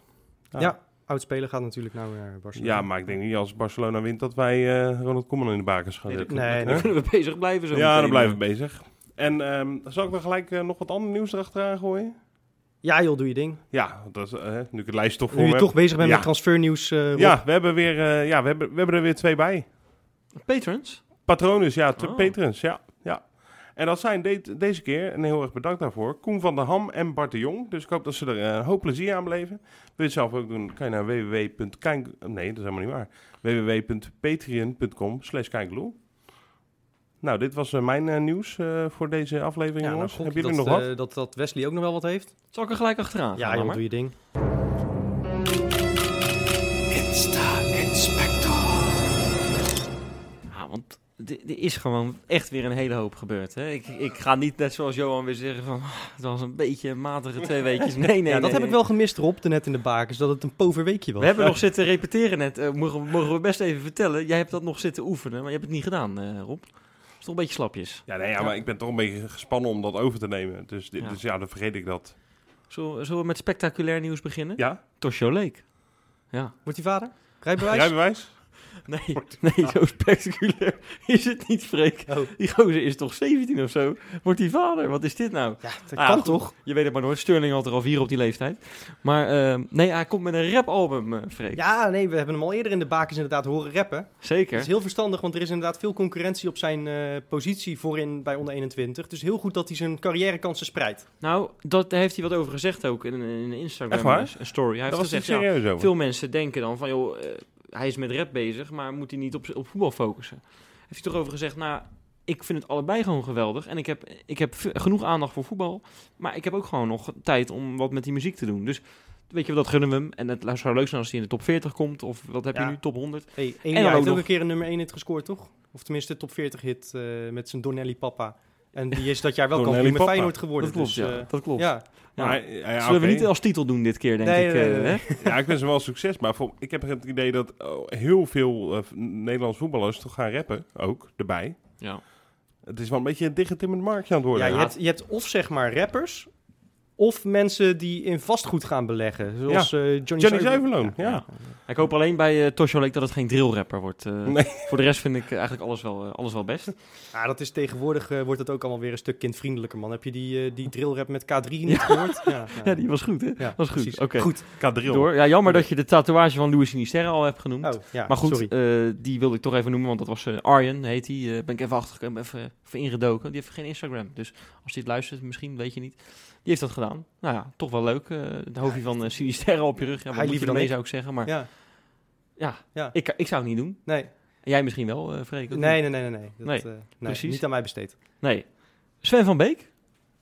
Ja, oud-speler gaat natuurlijk nou naar Barcelona. Ja, maar ik denk niet als Barcelona wint dat wij eh, Ronald Koeman in de bakens gaan Nee, zetten. nee? Dan kunnen we bezig blijven zo Ja, meteen. dan blijven we bezig. En ehm, zal ik dan gelijk nog wat ander nieuws erachteraan gooien? Ja joh, doe je ding. Ja, dat is, nu ik het lijstje toch voor Nu je me toch bezig bent Ja. met transfernieuws, eh. Ja, we hebben, weer, eh, ja we, hebben, we hebben er weer twee bij. Patrons? Patrones, ja, Oh. patrons, ja, ja. En dat zijn de- deze keer, en heel erg bedankt daarvoor, Koen van der Ham en Bart de Jong. Dus ik hoop dat ze er eh, een hoop plezier aan beleven. Wil je het zelf ook doen, kan je naar www.kijn... Nee, dat is helemaal niet waar. www.patreon.com slash. Nou, dit was eh, mijn eh, nieuws eh, voor deze aflevering, Ja, nou, jongens. gok Hebben dat, nog wat? dat, dat Wesley ook nog wel wat heeft. Zal ik er gelijk achteraan gaan ja joh, doe je ding. Ja, want er is gewoon echt weer een hele hoop gebeurd. Hè? Ik, ik ga niet net zoals Johan weer zeggen van... "Ah, het was een beetje een matige twee weekjes. Nee, nee, ja, dat nee, heb nee. ik wel gemist Rob, net in de bakens, dat het een pover weekje was. We hebben nog zitten repeteren net. Eh, mogen, we- mogen we best even vertellen. Jij hebt dat nog zitten oefenen, maar je hebt het niet gedaan, eh, Rob. is toch een beetje slapjes. Ja, nee, ja, maar ik ben toch een beetje gespannen om dat over te nemen. Dus, dit- Ja. dus ja, dan vergeet ik dat. Zullen, zullen we met spectaculair nieuws beginnen? Ja? Toshio Lake. Ja. Wordt hij vader? Rijbewijs? Rijbewijs? Nee, nee, zo spectaculair is het niet, Freek. Oh. Die gozer is toch 17 of zo? Wordt die vader? Wat is dit nou? Ja, dat Ah, kan goed. toch? Je weet het maar nooit. Sterling had er al vier op die leeftijd. Maar eh, nee, hij komt met een rapalbum, eh Freek. Ja, nee, we hebben hem al eerder in de bakens inderdaad horen rappen. Dat Zeker. is heel verstandig, want er is inderdaad veel concurrentie op zijn eh, positie voorin bij onder 21. Dus heel goed dat hij zijn carrièrekansen spreidt. Nou, dat, daar heeft hij wat over gezegd ook in, een- in Instagram Echt waar? een story. Hij Dat heeft was gezegd, niet ja, serieus over. veel mensen denken dan van, joh, eh, hij is met rap bezig, maar moet hij niet op, op voetbal focussen? Heeft hij toch over gezegd, nou, ik vind het allebei gewoon geweldig. En ik heb, ik heb genoeg aandacht voor voetbal, maar ik heb ook gewoon nog tijd om wat met die muziek te doen. Dus weet je, dat gunnen we hem. En het zou leuk zijn als hij in de top 40 komt, of wat heb Ja. je nu, top 100. Hey, jaar ook heeft ook nog- een keer een nummer 1 hit gescoord, toch? Of tenminste top 40 hit eh, met zijn Donnelly Papa. En die is dat jaar wel kampioen met. Feyenoord geworden. Dat klopt, dus, ja. eh, Dat klopt. ja. Ja. Maar, ja, ja, Zullen we niet als titel doen dit keer, denk Nee, ik. nee, eh, nee, nee. hè? Ja, ik wens hem wel succes. Maar voor, ik heb het idee dat oh, heel veel eh, Nederlandse voetballers toch gaan rappen. Ook, erbij. Ja. Het is wel een beetje een dichtgetimmerd marktje aan het worden. Ja, je hebt, je hebt of zeg maar rappers, of mensen die in vastgoed gaan beleggen. Zoals eh, Johnny, Johnny ja. Ik hoop alleen bij uh, Tosho Lake dat het geen drillrapper wordt. eh. Nee. Voor de rest vind ik eh, eigenlijk alles wel, eh, alles wel best. Ja, dat is tegenwoordig eh, wordt het ook allemaal weer een stuk kindvriendelijker, man. Heb je die, eh, die drillrap met K3 niet gehoord? Ja, Ja, die was goed, hè? ja, was goed. Oké. Goed. Kadril. Door. Ja, jammer dat je de tatoeage van Louis Sinisterra al hebt genoemd. Oh, ja, maar goed, sorry. eh, die wilde ik toch even noemen, want dat was eh, Arjen, heet hij. ben ik even achtergekomen, even, even ingedoken. Die heeft geen Instagram, dus als hij het luistert, misschien, weet je niet. Die heeft dat gedaan. Nou ja, toch wel leuk. eh het hoofdje van uh, Sinisterra op je rug. Ja, Hij wat moet liever je dan ermee, ik. zou ik zeggen. Maar ja, Ja, Ja. Ik, ik zou het niet doen. nee. En jij misschien wel, eh Freek? ook Nee, nee, nee, nee. nee. Dat, Nee, eh, nee, precies. Niet aan mij besteed. nee. Sven van Beek?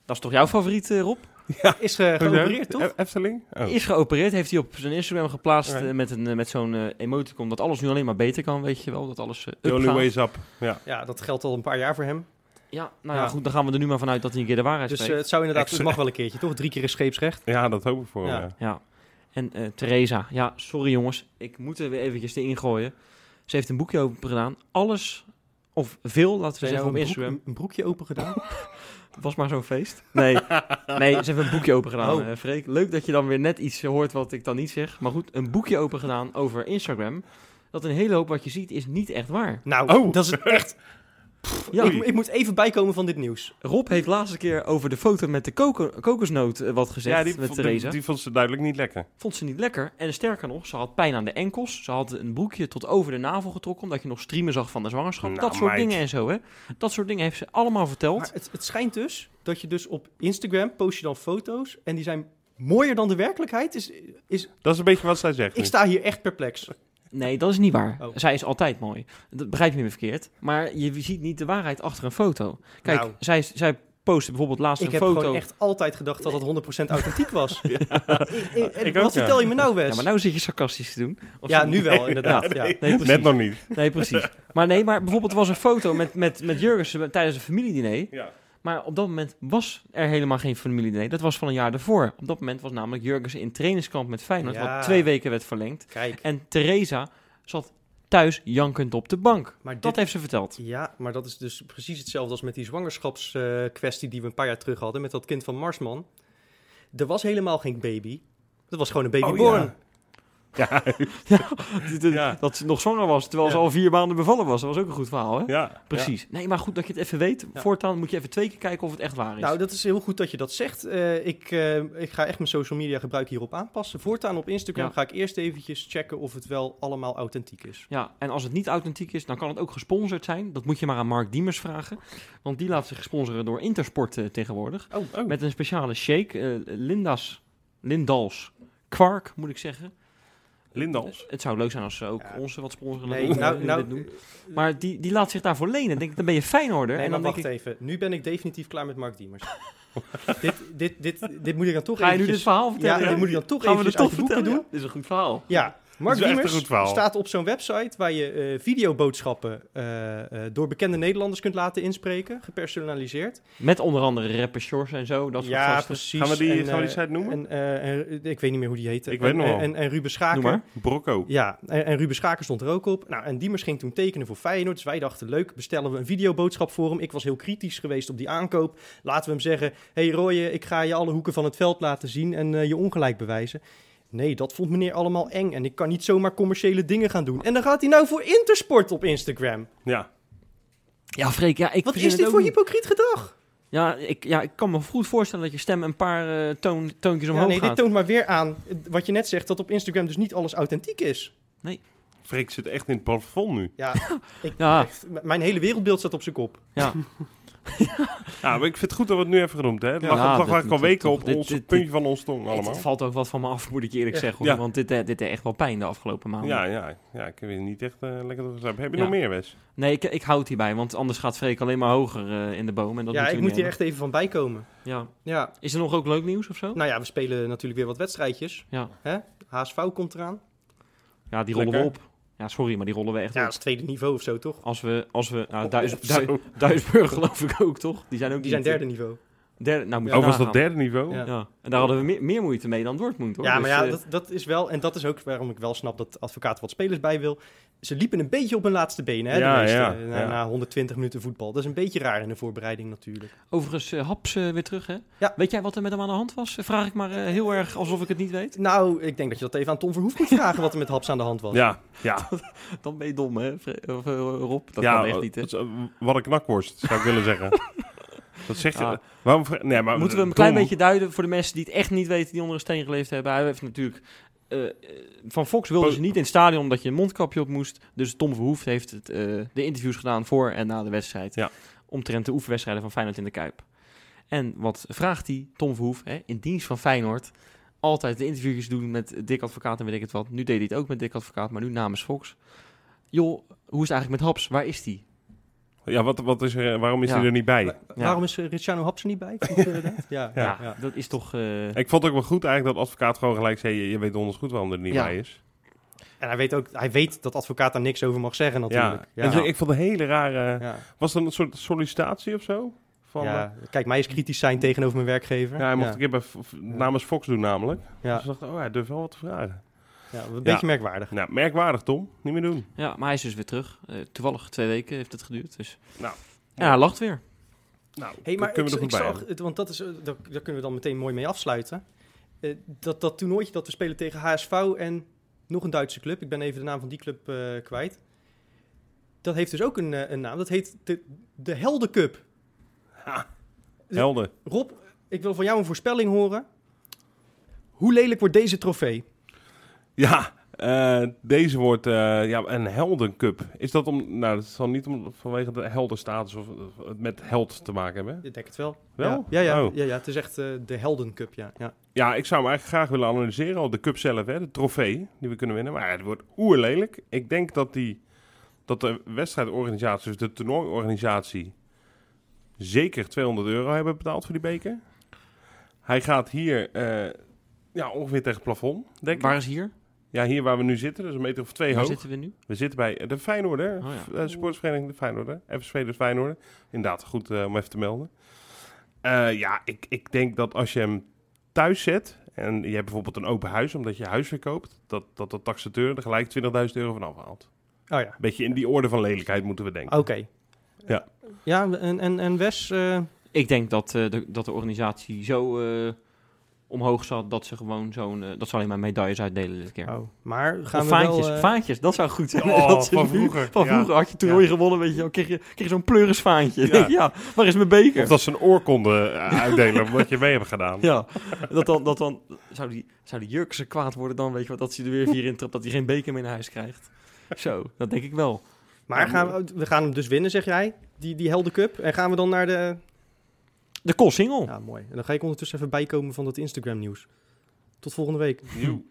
Dat is toch jouw favoriet, eh, Rob? Is eh, geopereerd, toch? E- Efteling? Oh. Is geopereerd, heeft hij op zijn Instagram geplaatst eh, met, een, eh, met zo'n eh, emoticon dat alles nu alleen maar beter kan, weet je wel. Dat alles eh, The up only gaat. way is up. Ja. Ja, dat geldt al een paar jaar voor hem. Ja, nou ja, Ja. goed, dan gaan we er nu maar vanuit dat hij een keer de waarheid Dus spreekt. het zou inderdaad, het mag wel een keertje, toch? Drie keer is scheepsrecht. ja, dat hoop ik voor. Ja. Ja. En eh Theresa, ja, sorry jongens, ik moet er weer eventjes erin gooien. Ze heeft een boekje open gedaan. Alles, of veel, laten we zeggen, op broek- Instagram. een broekje open gedaan? Het was maar zo'n feest. Nee, nee, ze heeft een boekje open gedaan, Oh. eh, Freek. Leuk dat je dan weer net iets hoort wat ik dan niet zeg. Maar goed, een boekje open gedaan over Instagram. Dat een hele hoop wat je ziet is niet echt waar. Nou, Oh. dat is het echt. Ja, Ik, ik moet even bijkomen van dit nieuws. Rob heeft laatste keer over de foto met de koko- kokosnoot eh, wat gezegd Ja, die, met vond- Theresa. die, die vond ze duidelijk niet lekker. Vond ze niet lekker. En sterker nog, ze had pijn aan de enkels. Ze had een broekje tot over de navel getrokken, omdat je nog streamen zag van de zwangerschap. Nou, dat soort meid. dingen en zo, hè. Dat soort dingen heeft ze allemaal verteld. Maar het, het schijnt dus dat je dus op Instagram post je dan foto's en die zijn mooier dan de werkelijkheid. Is, is, Dat is een beetje wat zij zegt. ik nu. sta hier echt perplex. Nee, dat is niet waar. Oh. Zij is altijd mooi. Dat begrijp je me verkeerd. Maar je ziet niet de waarheid achter een foto. Kijk, Nou. zij, zij postte bijvoorbeeld laatst Ik een heb foto. gewoon echt altijd gedacht dat het 100% authentiek was. Ik- ik- Ik wat ook, ja. vertel je me nou, Wes? Ja, maar nou zit je sarcastisch te doen. Of Ja, nu wel, inderdaad. ja. Nee, precies. Net nog niet. Nee, precies. Maar nee, maar bijvoorbeeld er was een foto met, met, met Jurgensen tijdens een familiediner. Ja. Maar op dat moment was er helemaal geen familiediner. Dat was van een jaar daarvoor. Op dat moment was namelijk Jurgensen in trainingskamp met Feyenoord. Ja. Wat twee weken werd verlengd. Kijk, En Theresa zat thuis jankend op de bank. maar dit, Dat heeft ze verteld. Ja, maar dat is dus precies hetzelfde als met die zwangerschapskwestie die we een paar jaar terug hadden met dat kind van Marsman. Er was helemaal geen baby. Dat was gewoon een babyborn. Oh, ja. Ja. Dat ze nog zwanger was, terwijl ze al vier maanden bevallen was. Dat was ook een goed verhaal, hè? Ja. Precies. Nee, maar goed dat je het even weet. Ja. Voortaan moet je even twee keer kijken of het echt waar is. Nou, dat is heel goed dat je dat zegt. Eh, ik, eh, ik ga echt mijn social media gebruik hierop aanpassen. Voortaan op Instagram Ja. ga ik eerst eventjes checken of het wel allemaal authentiek is. Ja, en als het niet authentiek is, dan kan het ook gesponsord zijn. Dat moet je maar aan Mark Diemers vragen. Want die laat zich sponsoren door Intersport eh, tegenwoordig. Oh, oh. Met een speciale shake. eh, Linda's, Lindals Kwark, moet ik zeggen. Lindals. Het zou leuk zijn als ze ook Ja. ons wat sponsoren. Nee, dat nou, nou, doen. Maar die, die laat zich daarvoor lenen. Denk ik, dan ben je Feyenoorder. nee, en dan wacht denk ik, even. Nu ben ik definitief klaar met Mark Diemers. dit, dit, dit, dit moet ik dan toch ga je nu dit verhaal vertellen? Ja, dit moet ik dan toch Gaan we eventjes het uit toch de boeken vertellen? doen. Dit is een goed verhaal. Ja, Mark Diemers staat op zo'n website waar je eh, videoboodschappen eh, eh, door bekende Nederlanders kunt laten inspreken, gepersonaliseerd. Met onder andere rapper Shores en zo. Dat soort ja, gasten. precies. Gaan we die, En, gaan we die site noemen? En, eh, en, ik weet niet meer hoe die heette. Ik weet en, nog wel. En, en Ruben Schaker. Noem maar. Brocco. Ja, en, en Ruben Schaker stond er ook op. Nou, en Diemers ging toen tekenen voor Feyenoord. Dus wij dachten, leuk, bestellen we een videoboodschap voor hem. Ik was heel kritisch geweest op die aankoop. Laten we hem zeggen, hey Roye, ik ga je alle hoeken van het veld laten zien en je ongelijk bewijzen. Nee, dat vond meneer allemaal eng en ik kan niet zomaar commerciële dingen gaan doen. En dan gaat hij nou voor Intersport op Instagram. Ja. Ja, Freek, ja, ik Wat is dit voor niet. hypocriet gedrag? Ja ik, ja, ik kan me goed voorstellen dat je stem een paar eh, toon, toontjes Ja, omhoog nee, dit gaat. toont maar weer aan wat je net zegt, dat op Instagram dus niet alles authentiek is. Freek zit echt in het plafond nu. Ja, ik, Ja. echt, m- mijn hele wereldbeeld staat op zijn kop. Ja, Ja, maar ik vind het goed dat we het nu even genoemd hebben. Het lag, Ja, het lag eigenlijk al weken op ons dit- puntje van ons tong het, allemaal. het valt ook wat van me af, moet ik je eerlijk Ja. zeggen. Hoor. Ja. Want dit, eh, dit deed echt wel pijn de afgelopen maanden. Ja, ja, ja, ik heb weer niet echt eh, lekker doorgezet. Heb je Ja. nog meer, Wes? Nee, ik, ik houd hierbij, want anders gaat Freek alleen maar hoger eh, in de boom. En dat ja, ik moet hier echt even van bijkomen. Ja. Ja, Is er nog ook leuk nieuws of zo? nou ja, we spelen natuurlijk weer wat wedstrijdjes. Ja. Hè? HSV komt eraan. Ja, die rollen we op. Ja, sorry, maar die rollen we echt Ja, op. dat is tweede niveau of zo, toch? Als we, als we nou, Duis, Duis- zo. Duisburg geloof ik ook, toch? Die zijn ook Die zijn derde niveau. Derde, nou moet je Oh, was dat derde niveau? Ja. Ja, en daar hadden we meer, meer moeite mee dan Dortmund, hoor. Ja, Dus, maar ja, eh, dat, dat is wel... En dat is ook waarom ik wel snap dat advocaat wat spelers bij wil. Ze liepen een beetje op hun laatste benen, hè, Ja, de meeste, ja, na, ja. na 120 minuten voetbal. Dat is een beetje raar in de voorbereiding natuurlijk. Overigens, eh, Haps eh, weer terug, hè? Ja. Weet jij wat er met hem aan de hand was? Vraag ik maar eh, heel erg alsof ik het niet weet. Nou, ik denk dat je dat even aan Tom Verhoef moet vragen wat er met Haps aan de hand was. Ja, ja. Dan ben je dom, hè, of, Rob? Dat ja, kan echt niet, hè? is, Wat een knakworst, zou ik willen zeggen. Dat zeg je. Waarom, nee, maar, Moeten we hem een klein beetje duiden voor de mensen die het echt niet weten, die onder een steen geleefd hebben? Hij heeft natuurlijk... eh, eh, van Fox wilden Po- ze niet in het stadion omdat je een mondkapje op moest. Dus Tom Verhoef heeft het, eh, de interviews gedaan voor en na de wedstrijd. Ja. Omtrent de oefenwedstrijden van Feyenoord in de Kuip. En wat vraagt hij? Tom Verhoef, hè, in dienst van Feyenoord. Altijd de interviewjes doen met Dick Advocaat en weet ik het wat. Nu deed hij het ook met Dick Advocaat, maar nu namens Fox. Joh, hoe is het eigenlijk met Haps? Waar is die? Ja, wat, wat is er, waarom is Ja. hij er niet bij? Wa- Waarom is uh, Ricciano Haps er niet bij? Ja, Ja, ja, ja. dat is toch... eh, Ik vond het ook wel goed eigenlijk dat advocaat gewoon gelijk zei... je, je weet donders goed waarom er niet Ja. bij is. En hij weet ook, hij weet dat advocaat daar niks over mag zeggen natuurlijk. Ja. Ja, En ik vond het een hele rare... ja. Was dat een soort sollicitatie of zo? Van, eh, Ja, Kijk, mij is kritisch zijn tegenover mijn werkgever. ja, hij mocht ja. een keer bij, namens Fox doen namelijk. Ja, Dus ik dacht, oh, hij durft wel wat te vragen. Ja, een Ja. beetje merkwaardig. Nou, merkwaardig Tom. Niet meer doen. ja, maar hij is dus weer terug. Eh, toevallig twee weken heeft het geduurd. Dus Nou, ja, hij lacht weer. nou Hey, maar kunnen we er ik goed bij zag, want dat is, eh, daar, daar kunnen we dan meteen mooi mee afsluiten. Eh, dat, dat toernooitje dat we spelen tegen HSV en nog een Duitse club. Ik ben even de naam van die club eh, kwijt. Dat heeft dus ook een, een naam. Dat heet de, de Helden Cup. Helder. Rob, ik wil van jou een voorspelling horen. Hoe lelijk wordt deze trofee? Ja, eh, deze wordt eh, ja, een heldencup. Is dat om... Nou, dat zal niet om, vanwege de heldenstatus of het met held te maken hebben. Ik denk het wel. Wel? Ja, ja, ja, Oh. ja, ja, het is echt eh, de Helden Cup, ja. ja. Ja, ik zou hem eigenlijk graag willen analyseren. Al de cup zelf, hè, de trofee die we kunnen winnen. Maar ja, het wordt oerlelijk. Ik denk dat, die, dat de wedstrijdorganisatie, dus de toernooiorganisatie, zeker 200 euro hebben betaald voor die beker. Hij gaat hier eh, ja, ongeveer tegen het plafond, denk ik. Waar is hier? Ja, hier waar we nu zitten, dus een meter of twee Waar hoog. zitten we nu? We zitten bij de Feyenoorder, Oh ja. F- eh, sportsvereniging de Feyenoorder. FSV de Feyenoorder. Inderdaad, goed eh, om even te melden. Eh, ja, ik, ik denk dat als je hem thuis zet en je hebt bijvoorbeeld een open huis omdat je huis verkoopt, dat, dat de taxateur er gelijk 20.000 euro van afhaalt. Oh ja, Beetje in die orde van lelijkheid moeten we denken. oké. Ja. Ja, en, en, en Wes... eh, Ik denk dat, eh, de, dat de organisatie zo eh, omhoog zat dat ze gewoon zo'n... eh, dat ze alleen maar medailles uitdelen dit keer. oh, maar gaan of we vaantjes, wel... eh, vaantjes, dat zou goed zijn. Oh, Dat ze van nu- vroeger. Van Ja. vroeger had je toernooi gewonnen, weet je wel, kreeg je, kreeg je zo'n pleurisvaantje. Ja. Ja. ja, waar is mijn beker? Of dat ze een oorkonde eh, uitdelen wat je mee hebt gedaan. Ja, dat dan, dat dan zou die, zou die Jurkse kwaad worden dan, weet je wat, dat hij er weer vier in trapt, dat hij geen beker meer naar huis krijgt. Zo, dat denk ik wel. Maar gaan we, we gaan hem dus winnen, zeg jij, die, die Helden Cup. En gaan we dan naar de... De Koolsingel. Ja, mooi. En dan ga ik ondertussen even bijkomen van dat Instagram nieuws. Tot volgende week. Joe.